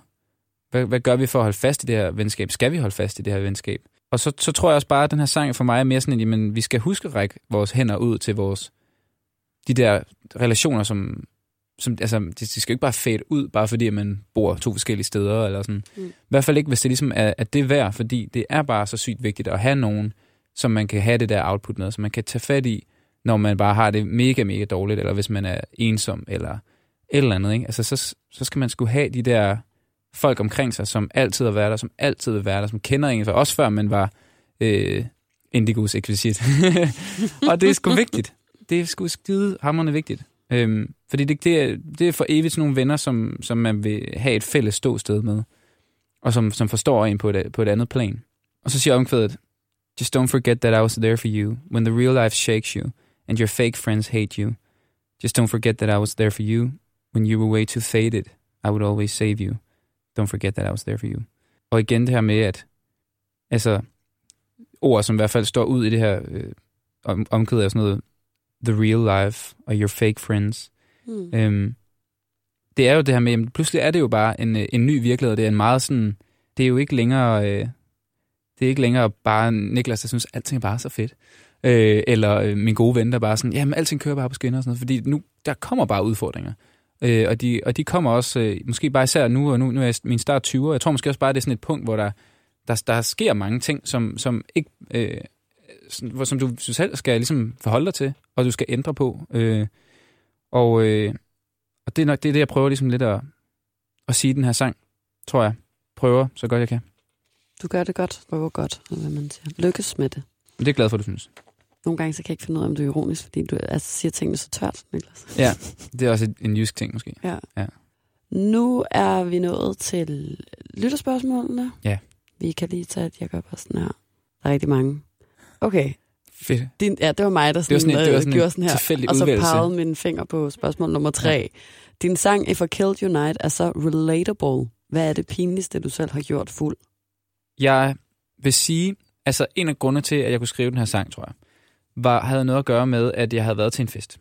Hvad, hvad gør vi for at holde fast i det her venskab? Skal vi holde fast i det her venskab? Og så, så tror jeg også bare, at den her sang for mig er mere sådan, at jamen, vi skal huske at række vores hænder ud til vores de der relationer, som, som altså, de, de skal jo ikke bare fade ud, bare fordi at man bor to forskellige steder, eller sådan. Mm. I hvert fald ikke, hvis det ligesom er, at det er værd, fordi det er bare så sygt vigtigt at have nogen, som man kan have det der output med, som man kan tage fat i, når man bare har det mega, mega dårligt, eller hvis man er ensom, eller et eller andet, ikke? Altså, så, så skal man skulle have de der folk omkring sig, som altid har været der, som altid vil være der, som kender en, for også før man var øh, indigos ekvisit. og det er sgu vigtigt. Det er sgu skide hammerne vigtigt. Øhm, fordi det, det, er, det er for evigt sådan nogle venner, som, som man vil have et fælles ståsted med, og som, som forstår en på et, på et andet plan. Og så siger omkvædet, Just don't forget that I was there for you when the real life shakes you and your fake friends hate you. Just don't forget that I was there for you when you were way too faded. I would always save you. Don't forget that I was there for you. Og igen det her med, at altså, ord, som i hvert fald står ud i det her øh, om, omkød af sådan noget, the real life og your fake friends. Mm. Øhm, det er jo det her med, pludselig er det jo bare en, øh, en ny virkelighed, det er en meget sådan, det er jo ikke længere, øh, det er ikke længere bare Niklas, der synes, alting er bare så fedt. Øh, eller øh, min gode ven, der bare sådan, jamen alting kører bare på skinner og sådan noget, fordi nu, der kommer bare udfordringer. Øh, og, de, og de kommer også, øh, måske bare især nu, og nu, nu er jeg min start 20'er, jeg tror måske også bare, det er sådan et punkt, hvor der, der, der sker mange ting, som, som ikke... Øh, som, som du selv skal ligesom forholde dig til, og du skal ændre på. Øh, og, øh, og det er nok det, er det, jeg prøver ligesom lidt at, at sige den her sang, tror jeg. Prøver så godt jeg kan. Du gør det godt, prøver godt, hvad man siger. Lykkes med det. Men det er glad for, du synes. Nogle gange så kan jeg ikke finde ud af, om du er ironisk, fordi du altså, siger tingene så tørt, Niklas. Ja, det er også en jysk ting måske. Ja. ja. Nu er vi nået til lytterspørgsmålene. Ja. Vi kan lige tage, at jeg gør bare sådan her. Der er rigtig mange. Okay. Fedt. Din, ja, det var mig, der sådan, det var sådan, det var sådan gjorde sådan her, og så udvalgelse. pegede min finger på spørgsmål nummer tre. Ja. Din sang If I Killed You Night er så relatable. Hvad er det pinligste, du selv har gjort fuld? Jeg vil sige, altså en af grundene til, at jeg kunne skrive den her sang, tror jeg, var, havde noget at gøre med, at jeg havde været til en fest.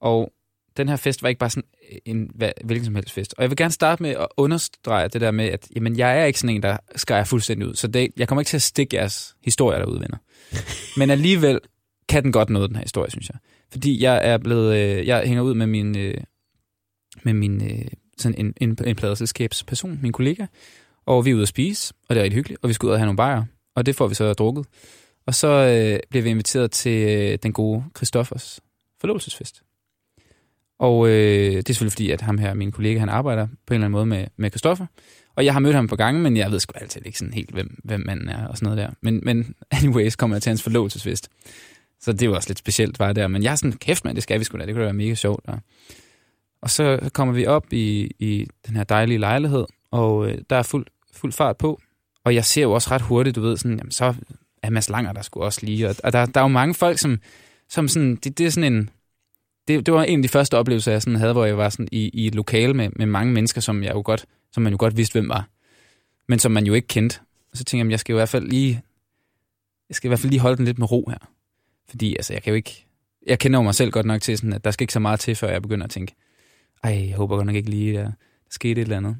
Og den her fest var ikke bare sådan en hvilken som helst fest. Og jeg vil gerne starte med at understrege det der med, at jamen, jeg er ikke sådan en, der skærer fuldstændig ud. Så det, jeg kommer ikke til at stikke jeres historier derude, venner. Men alligevel kan den godt noget, den her historie, synes jeg. Fordi jeg er blevet, øh, jeg hænger ud med min, øh, med min øh, sådan en, en, en pladeselskabsperson, min kollega, og vi er ude at spise, og det er rigtig hyggeligt, og vi skal ud og have nogle bajer, og det får vi så drukket. Og så øh, bliver vi inviteret til øh, den gode Christoffers forlovelsesfest. Og øh, det er selvfølgelig fordi, at ham her, min kollega, han arbejder på en eller anden måde med, med Christoffer. Og jeg har mødt ham på gange, men jeg ved sgu altid ikke sådan helt, hvem, hvem manden er og sådan noget der. Men, men anyways kommer jeg til hans forlovelsesfest. Så det var også lidt specielt, var der. Men jeg er sådan, kæft mand, det skal vi sgu da, det kunne da være mega sjovt. Og, og så kommer vi op i, i den her dejlige lejlighed, og øh, der er fuld, fuld fart på. Og jeg ser jo også ret hurtigt, du ved, sådan, jamen, så er Mads Langer der skulle også lige. Og, og der, der er jo mange folk, som, som sådan, det, det er sådan en, det, det var en af de første oplevelser, jeg sådan havde, hvor jeg var sådan i, i et lokale med, med mange mennesker, som jeg jo godt, som man jo godt vidste, hvem var. Men som man jo ikke kendte. Og så tænkte jeg, jeg skal i hvert fald lige, jeg skal i hvert fald lige holde den lidt med ro her. Fordi altså, jeg kan jo ikke, jeg kender jo mig selv godt nok til, sådan, at der skal ikke så meget til, før jeg begynder at tænke, ej, jeg håber godt nok ikke lige, at der skete et eller andet.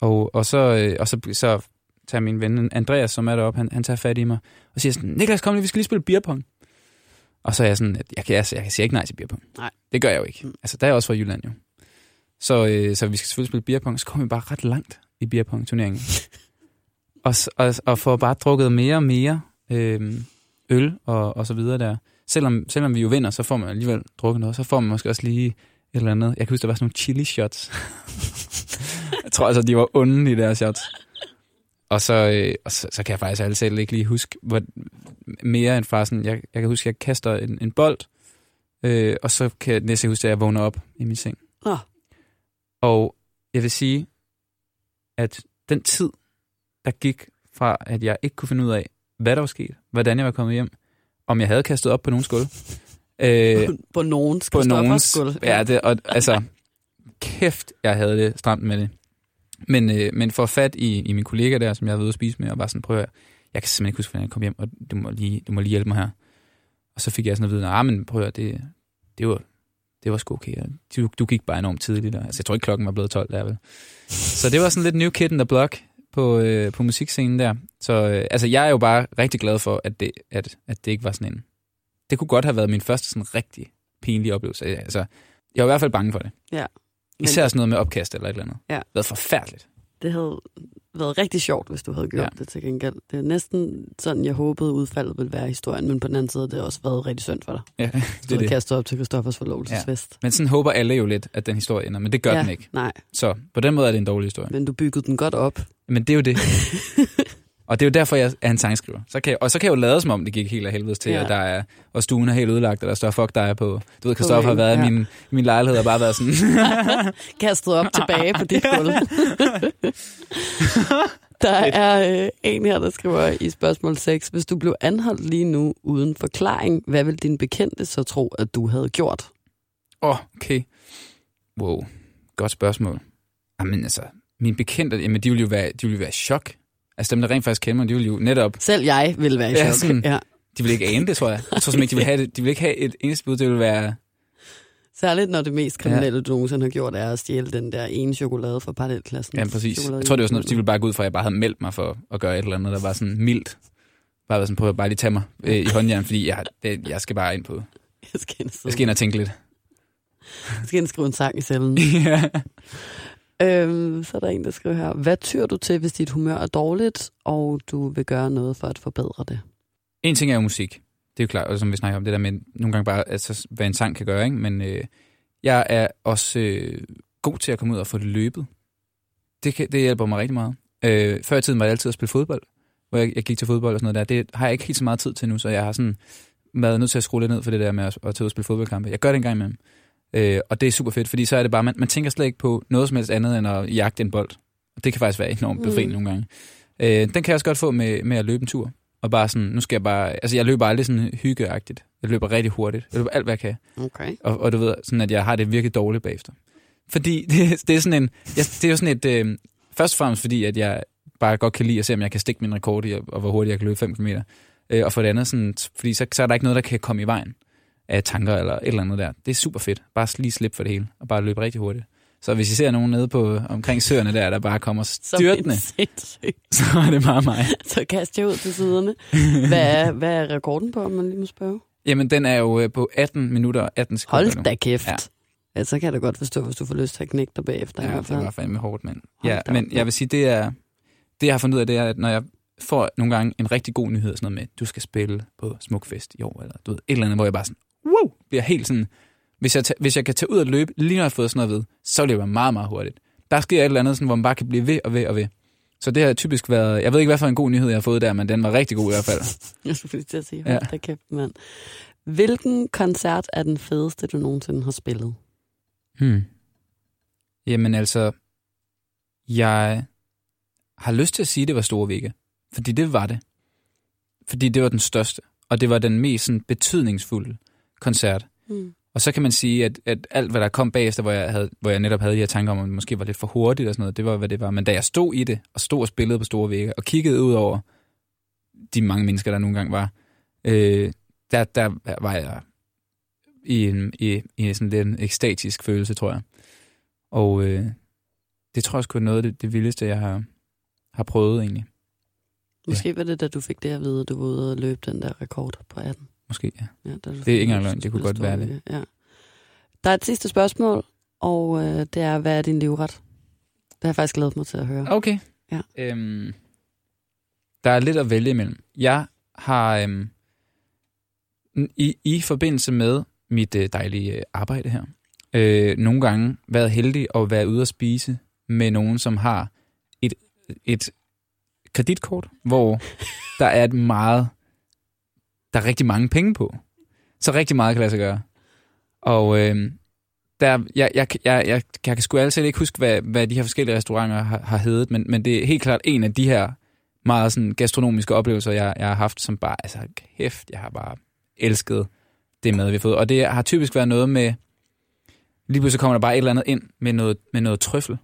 Og, og, så, øh, og så, så tager min ven Andreas, som er deroppe, han, han tager fat i mig og siger sådan, Niklas, kom lige, vi skal lige spille beerpong. Og så er jeg sådan, at jeg kan, jeg, jeg kan sige ikke nej til beerpong. Nej. Det gør jeg jo ikke. Mm. Altså, der er jeg også fra Jylland jo. Så, øh, så vi skal selvfølgelig spille beerpong, så kommer vi bare ret langt i beerpong-turneringen. og, og, og får bare drukket mere og mere øh, øl og, og så videre der. Selvom, selvom vi jo vinder, så får man alligevel drukket noget. Så får man måske også lige et eller andet. Jeg kan huske, der var sådan nogle chili shots. jeg tror altså, de var onde, de der shots. Og så, øh, og så, så kan jeg faktisk altid ikke lige huske, hvor, mere end fra sådan, jeg, jeg kan huske, at jeg kaster en, en bold, øh, og så kan jeg næste huske, at jeg vågner op i min seng. Oh. Og jeg vil sige, at den tid, der gik fra, at jeg ikke kunne finde ud af, hvad der var sket, hvordan jeg var kommet hjem, om jeg havde kastet op på nogen skuld. Øh, på nogens på nogens, skuld. Ja, det, og, altså, kæft, jeg havde det stramt med det. Men, øh, men for fat i, i min kollega der, som jeg havde ude at spise med, og var sådan, prøv at jeg kan simpelthen ikke huske, hvordan jeg kom hjem, og du må lige, du må lige hjælpe mig her. Og så fik jeg sådan at vide, nej, men prøv at det, det var, det var sgu okay. Du, du gik bare enormt tidligt der. Altså, jeg tror ikke, klokken var blevet 12 der, vel? Så det var sådan lidt new kid in the block på, øh, på musikscenen der. Så øh, altså, jeg er jo bare rigtig glad for, at det, at, at det ikke var sådan en... Det kunne godt have været min første sådan rigtig pinlige oplevelse. Altså, jeg var i hvert fald bange for det. Ja. Men... Især sådan noget med opkast eller et eller andet. Ja. Det var forfærdeligt. Det havde været rigtig sjovt, hvis du havde gjort ja. det til gengæld. Det er næsten sådan, jeg håbede, udfaldet ville være i historien, men på den anden side, det har også været rigtig synd for dig. Ja, det er det. kastet op til Christoffers forlovelsesfest. Ja. Men sådan håber alle jo lidt, at den historie ender, men det gør ja, den ikke. Nej. Så på den måde er det en dårlig historie. Men du byggede den godt op. Men det er jo det. Og det er jo derfor, jeg er en sangskriver. Så kan jeg, og så kan jeg jo lade som om, det gik helt af helvede til, ja. og, der er, og stuen er helt ødelagt, og der står fuck dig på... Du ved, Kristoffer har været ja. i min, min lejlighed og bare været sådan... Kastet op tilbage på dit gulv. der er øh, en her, der skriver i spørgsmål 6. Hvis du blev anholdt lige nu uden forklaring, hvad vil din bekendte så tro, at du havde gjort? Åh, oh, okay. Wow, godt spørgsmål. Jamen altså, min bekendte, jamen de ville jo være, de ville være i chok. Altså dem, der rent faktisk kender mig, de vil jo netop... Selv jeg vil være i chok. Ja, sådan, ja. De vil ikke ane det, tror jeg. Jeg tror simpelthen ikke, de vil have det. De vil ikke have et eneste bud, det vil være... Særligt når det mest kriminelle, ja. du nogensinde har gjort, er at stjæle den der ene chokolade fra parallelklassen. Ja, præcis. Jeg tror, det var sådan noget, de ville bare gå ud fra, at jeg bare havde meldt mig for at gøre et eller andet, der var sådan mildt. Bare sådan, prøv at bare lige tage mig øh, i håndjern, fordi jeg, det, jeg skal bare ind på... Jeg skal ind, jeg skal ind og tænke lidt. Jeg skal ind og skrive en sang i cellen. ja. Øhm, så er der en, der skriver her. Hvad tyr du til, hvis dit humør er dårligt, og du vil gøre noget for at forbedre det? En ting er jo musik. Det er jo klart, og som vi snakker om, det der med nogle gange bare, altså, hvad en sang kan gøre, ikke? Men øh, jeg er også øh, god til at komme ud og få det løbet. Det, kan, det hjælper mig rigtig meget. Øh, før i tiden var jeg altid at spille fodbold, hvor jeg, jeg gik til fodbold og sådan noget der. Det har jeg ikke helt så meget tid til nu, så jeg har sådan været nødt til at skrue lidt ned for det der med at, at tage ud og spille fodboldkampe. Jeg gør det en gang imellem. Øh, og det er super fedt, fordi så er det bare, man, man tænker slet ikke på noget som helst andet end at jagte en bold. Og det kan faktisk være enormt befriende mm. nogle gange. Øh, den kan jeg også godt få med, med at løbe en tur. Og bare sådan, nu skal jeg bare, altså jeg løber aldrig sådan hyggeagtigt. Jeg løber rigtig hurtigt. Jeg løber alt, hvad jeg kan. Okay. Og, og du ved, sådan at jeg har det virkelig dårligt bagefter. Fordi det, det er sådan en, jeg, det er jo sådan et, øh, først og fremmest fordi, at jeg bare godt kan lide at se, om jeg kan stikke min rekord i, og hvor hurtigt jeg kan løbe 5 km. Øh, og for det andet, sådan, fordi så, så er der ikke noget, der kan komme i vejen af tanker eller et eller andet der. Det er super fedt. Bare lige slippe for det hele, og bare løbe rigtig hurtigt. Så hvis I ser nogen nede på omkring søerne der, der bare kommer styrtende, så er det bare mig. så kast jeg ud til siderne. Hvad er, hvad er rekorden på, om man lige må spørge? Jamen, den er jo øh, på 18 minutter og 18 sekunder Hold da kæft. Ja. ja. så kan jeg da godt forstå, hvis du får lyst til at knække dig bagefter. Ja, det var fandme hårdt, men... ja, men jeg vil sige, det er... Det, jeg har fundet ud af, det er, at når jeg får nogle gange en rigtig god nyhed, sådan noget med, du skal spille på Smukfest i år, eller du ved, et eller andet, hvor jeg bare sådan, wow, bliver helt sådan, hvis jeg, hvis jeg kan tage ud og løbe, lige når jeg har fået sådan noget ved, så løber jeg meget, meget hurtigt. Der sker et eller andet, sådan, hvor man bare kan blive ved og ved og ved. Så det har typisk været, jeg ved ikke, hvad for en god nyhed, jeg har fået der, men den var rigtig god i hvert fald. jeg skulle til at sige, hold ja. kæft, mand. Hvilken koncert er den fedeste, du nogensinde har spillet? Hmm. Jamen altså, jeg har lyst til at sige, at det var Store Vega. Fordi det var det. Fordi det var den største, og det var den mest sådan, betydningsfulde koncert. Mm. Og så kan man sige, at, at alt, hvad der kom bagefter, hvor jeg, havde, hvor jeg netop havde de her tanker om, at det måske var lidt for hurtigt og sådan noget, det var, hvad det var. Men da jeg stod i det, og stod og spillede på store vægge, og kiggede ud over de mange mennesker, der nogle gange var, øh, der, der var jeg i en, i, i sådan lidt en ekstatisk følelse, tror jeg. Og øh, det tror jeg sgu er noget af det, det vildeste, jeg har, har prøvet egentlig. Måske ja. var det, da du fik det at vide, at du var ude og løbe den der rekord på 18. Måske, ja. ja det er ikke engang løgn, det kunne godt være det. Ja. Der er et sidste spørgsmål, og øh, det er, hvad er din livret? Det har jeg faktisk glædet mig til at høre. Okay. Ja. Øhm, der er lidt at vælge imellem. Jeg har øhm, i, i forbindelse med mit øh, dejlige øh, arbejde her, øh, nogle gange været heldig at være ude at spise med nogen, som har et, et kreditkort, hvor der er et meget der er rigtig mange penge på. Så rigtig meget kan lade sig gøre. Og øh, der, jeg, jeg, jeg, jeg, jeg, kan sgu altid ikke huske, hvad, hvad de her forskellige restauranter har, har heddet, men, men det er helt klart en af de her meget sådan gastronomiske oplevelser, jeg, jeg har haft, som bare, altså kæft, jeg har bare elsket det mad, vi har fået. Og det har typisk været noget med, lige pludselig kommer der bare et eller andet ind med noget, med noget trøffel.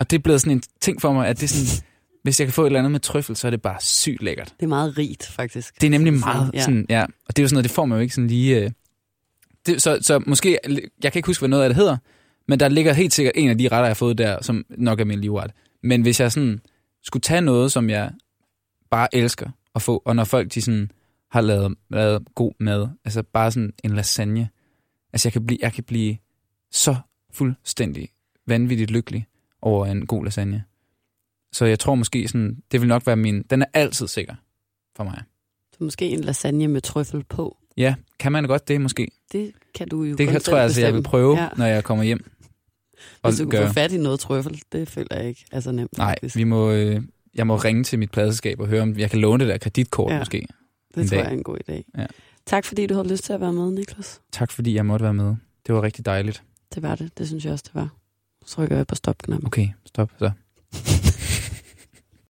Og det er blevet sådan en ting for mig, at det er sådan, hvis jeg kan få et eller andet med trøffel, så er det bare sygt lækkert. Det er meget rigt, faktisk. Det er nemlig meget ja. sådan, ja. Og det er jo sådan noget, det får man jo ikke sådan lige... Øh, det, så, så måske, jeg kan ikke huske, hvad noget af det hedder, men der ligger helt sikkert en af de retter, jeg har fået der, som nok er min livret. Men hvis jeg sådan skulle tage noget, som jeg bare elsker at få, og når folk de sådan har lavet, lavet god mad, altså bare sådan en lasagne, altså jeg kan blive, jeg kan blive så fuldstændig vanvittigt lykkelig over en god lasagne. Så jeg tror måske sådan, det vil nok være min, den er altid sikker for mig. Så måske en lasagne med trøffel på. Ja, kan man godt det måske? Det kan du jo Det kan, tror jeg altså, jeg vil prøve, Ja. når jeg kommer hjem. Hvis du kan få fat i noget trøffel, det føler jeg ikke er så nemt. Nej, faktisk. vi må, øh, jeg må ringe til mit pladselskab og høre, om jeg kan låne det der kreditkort Ja. måske. det tror dag. jeg er en god idé. Ja. Tak fordi du havde lyst til at være med, Niklas. Tak fordi jeg måtte være med. Det var rigtig dejligt. Det var det. Det synes jeg også, det var. Så trykker jeg på stopknappen. Okay, stop så.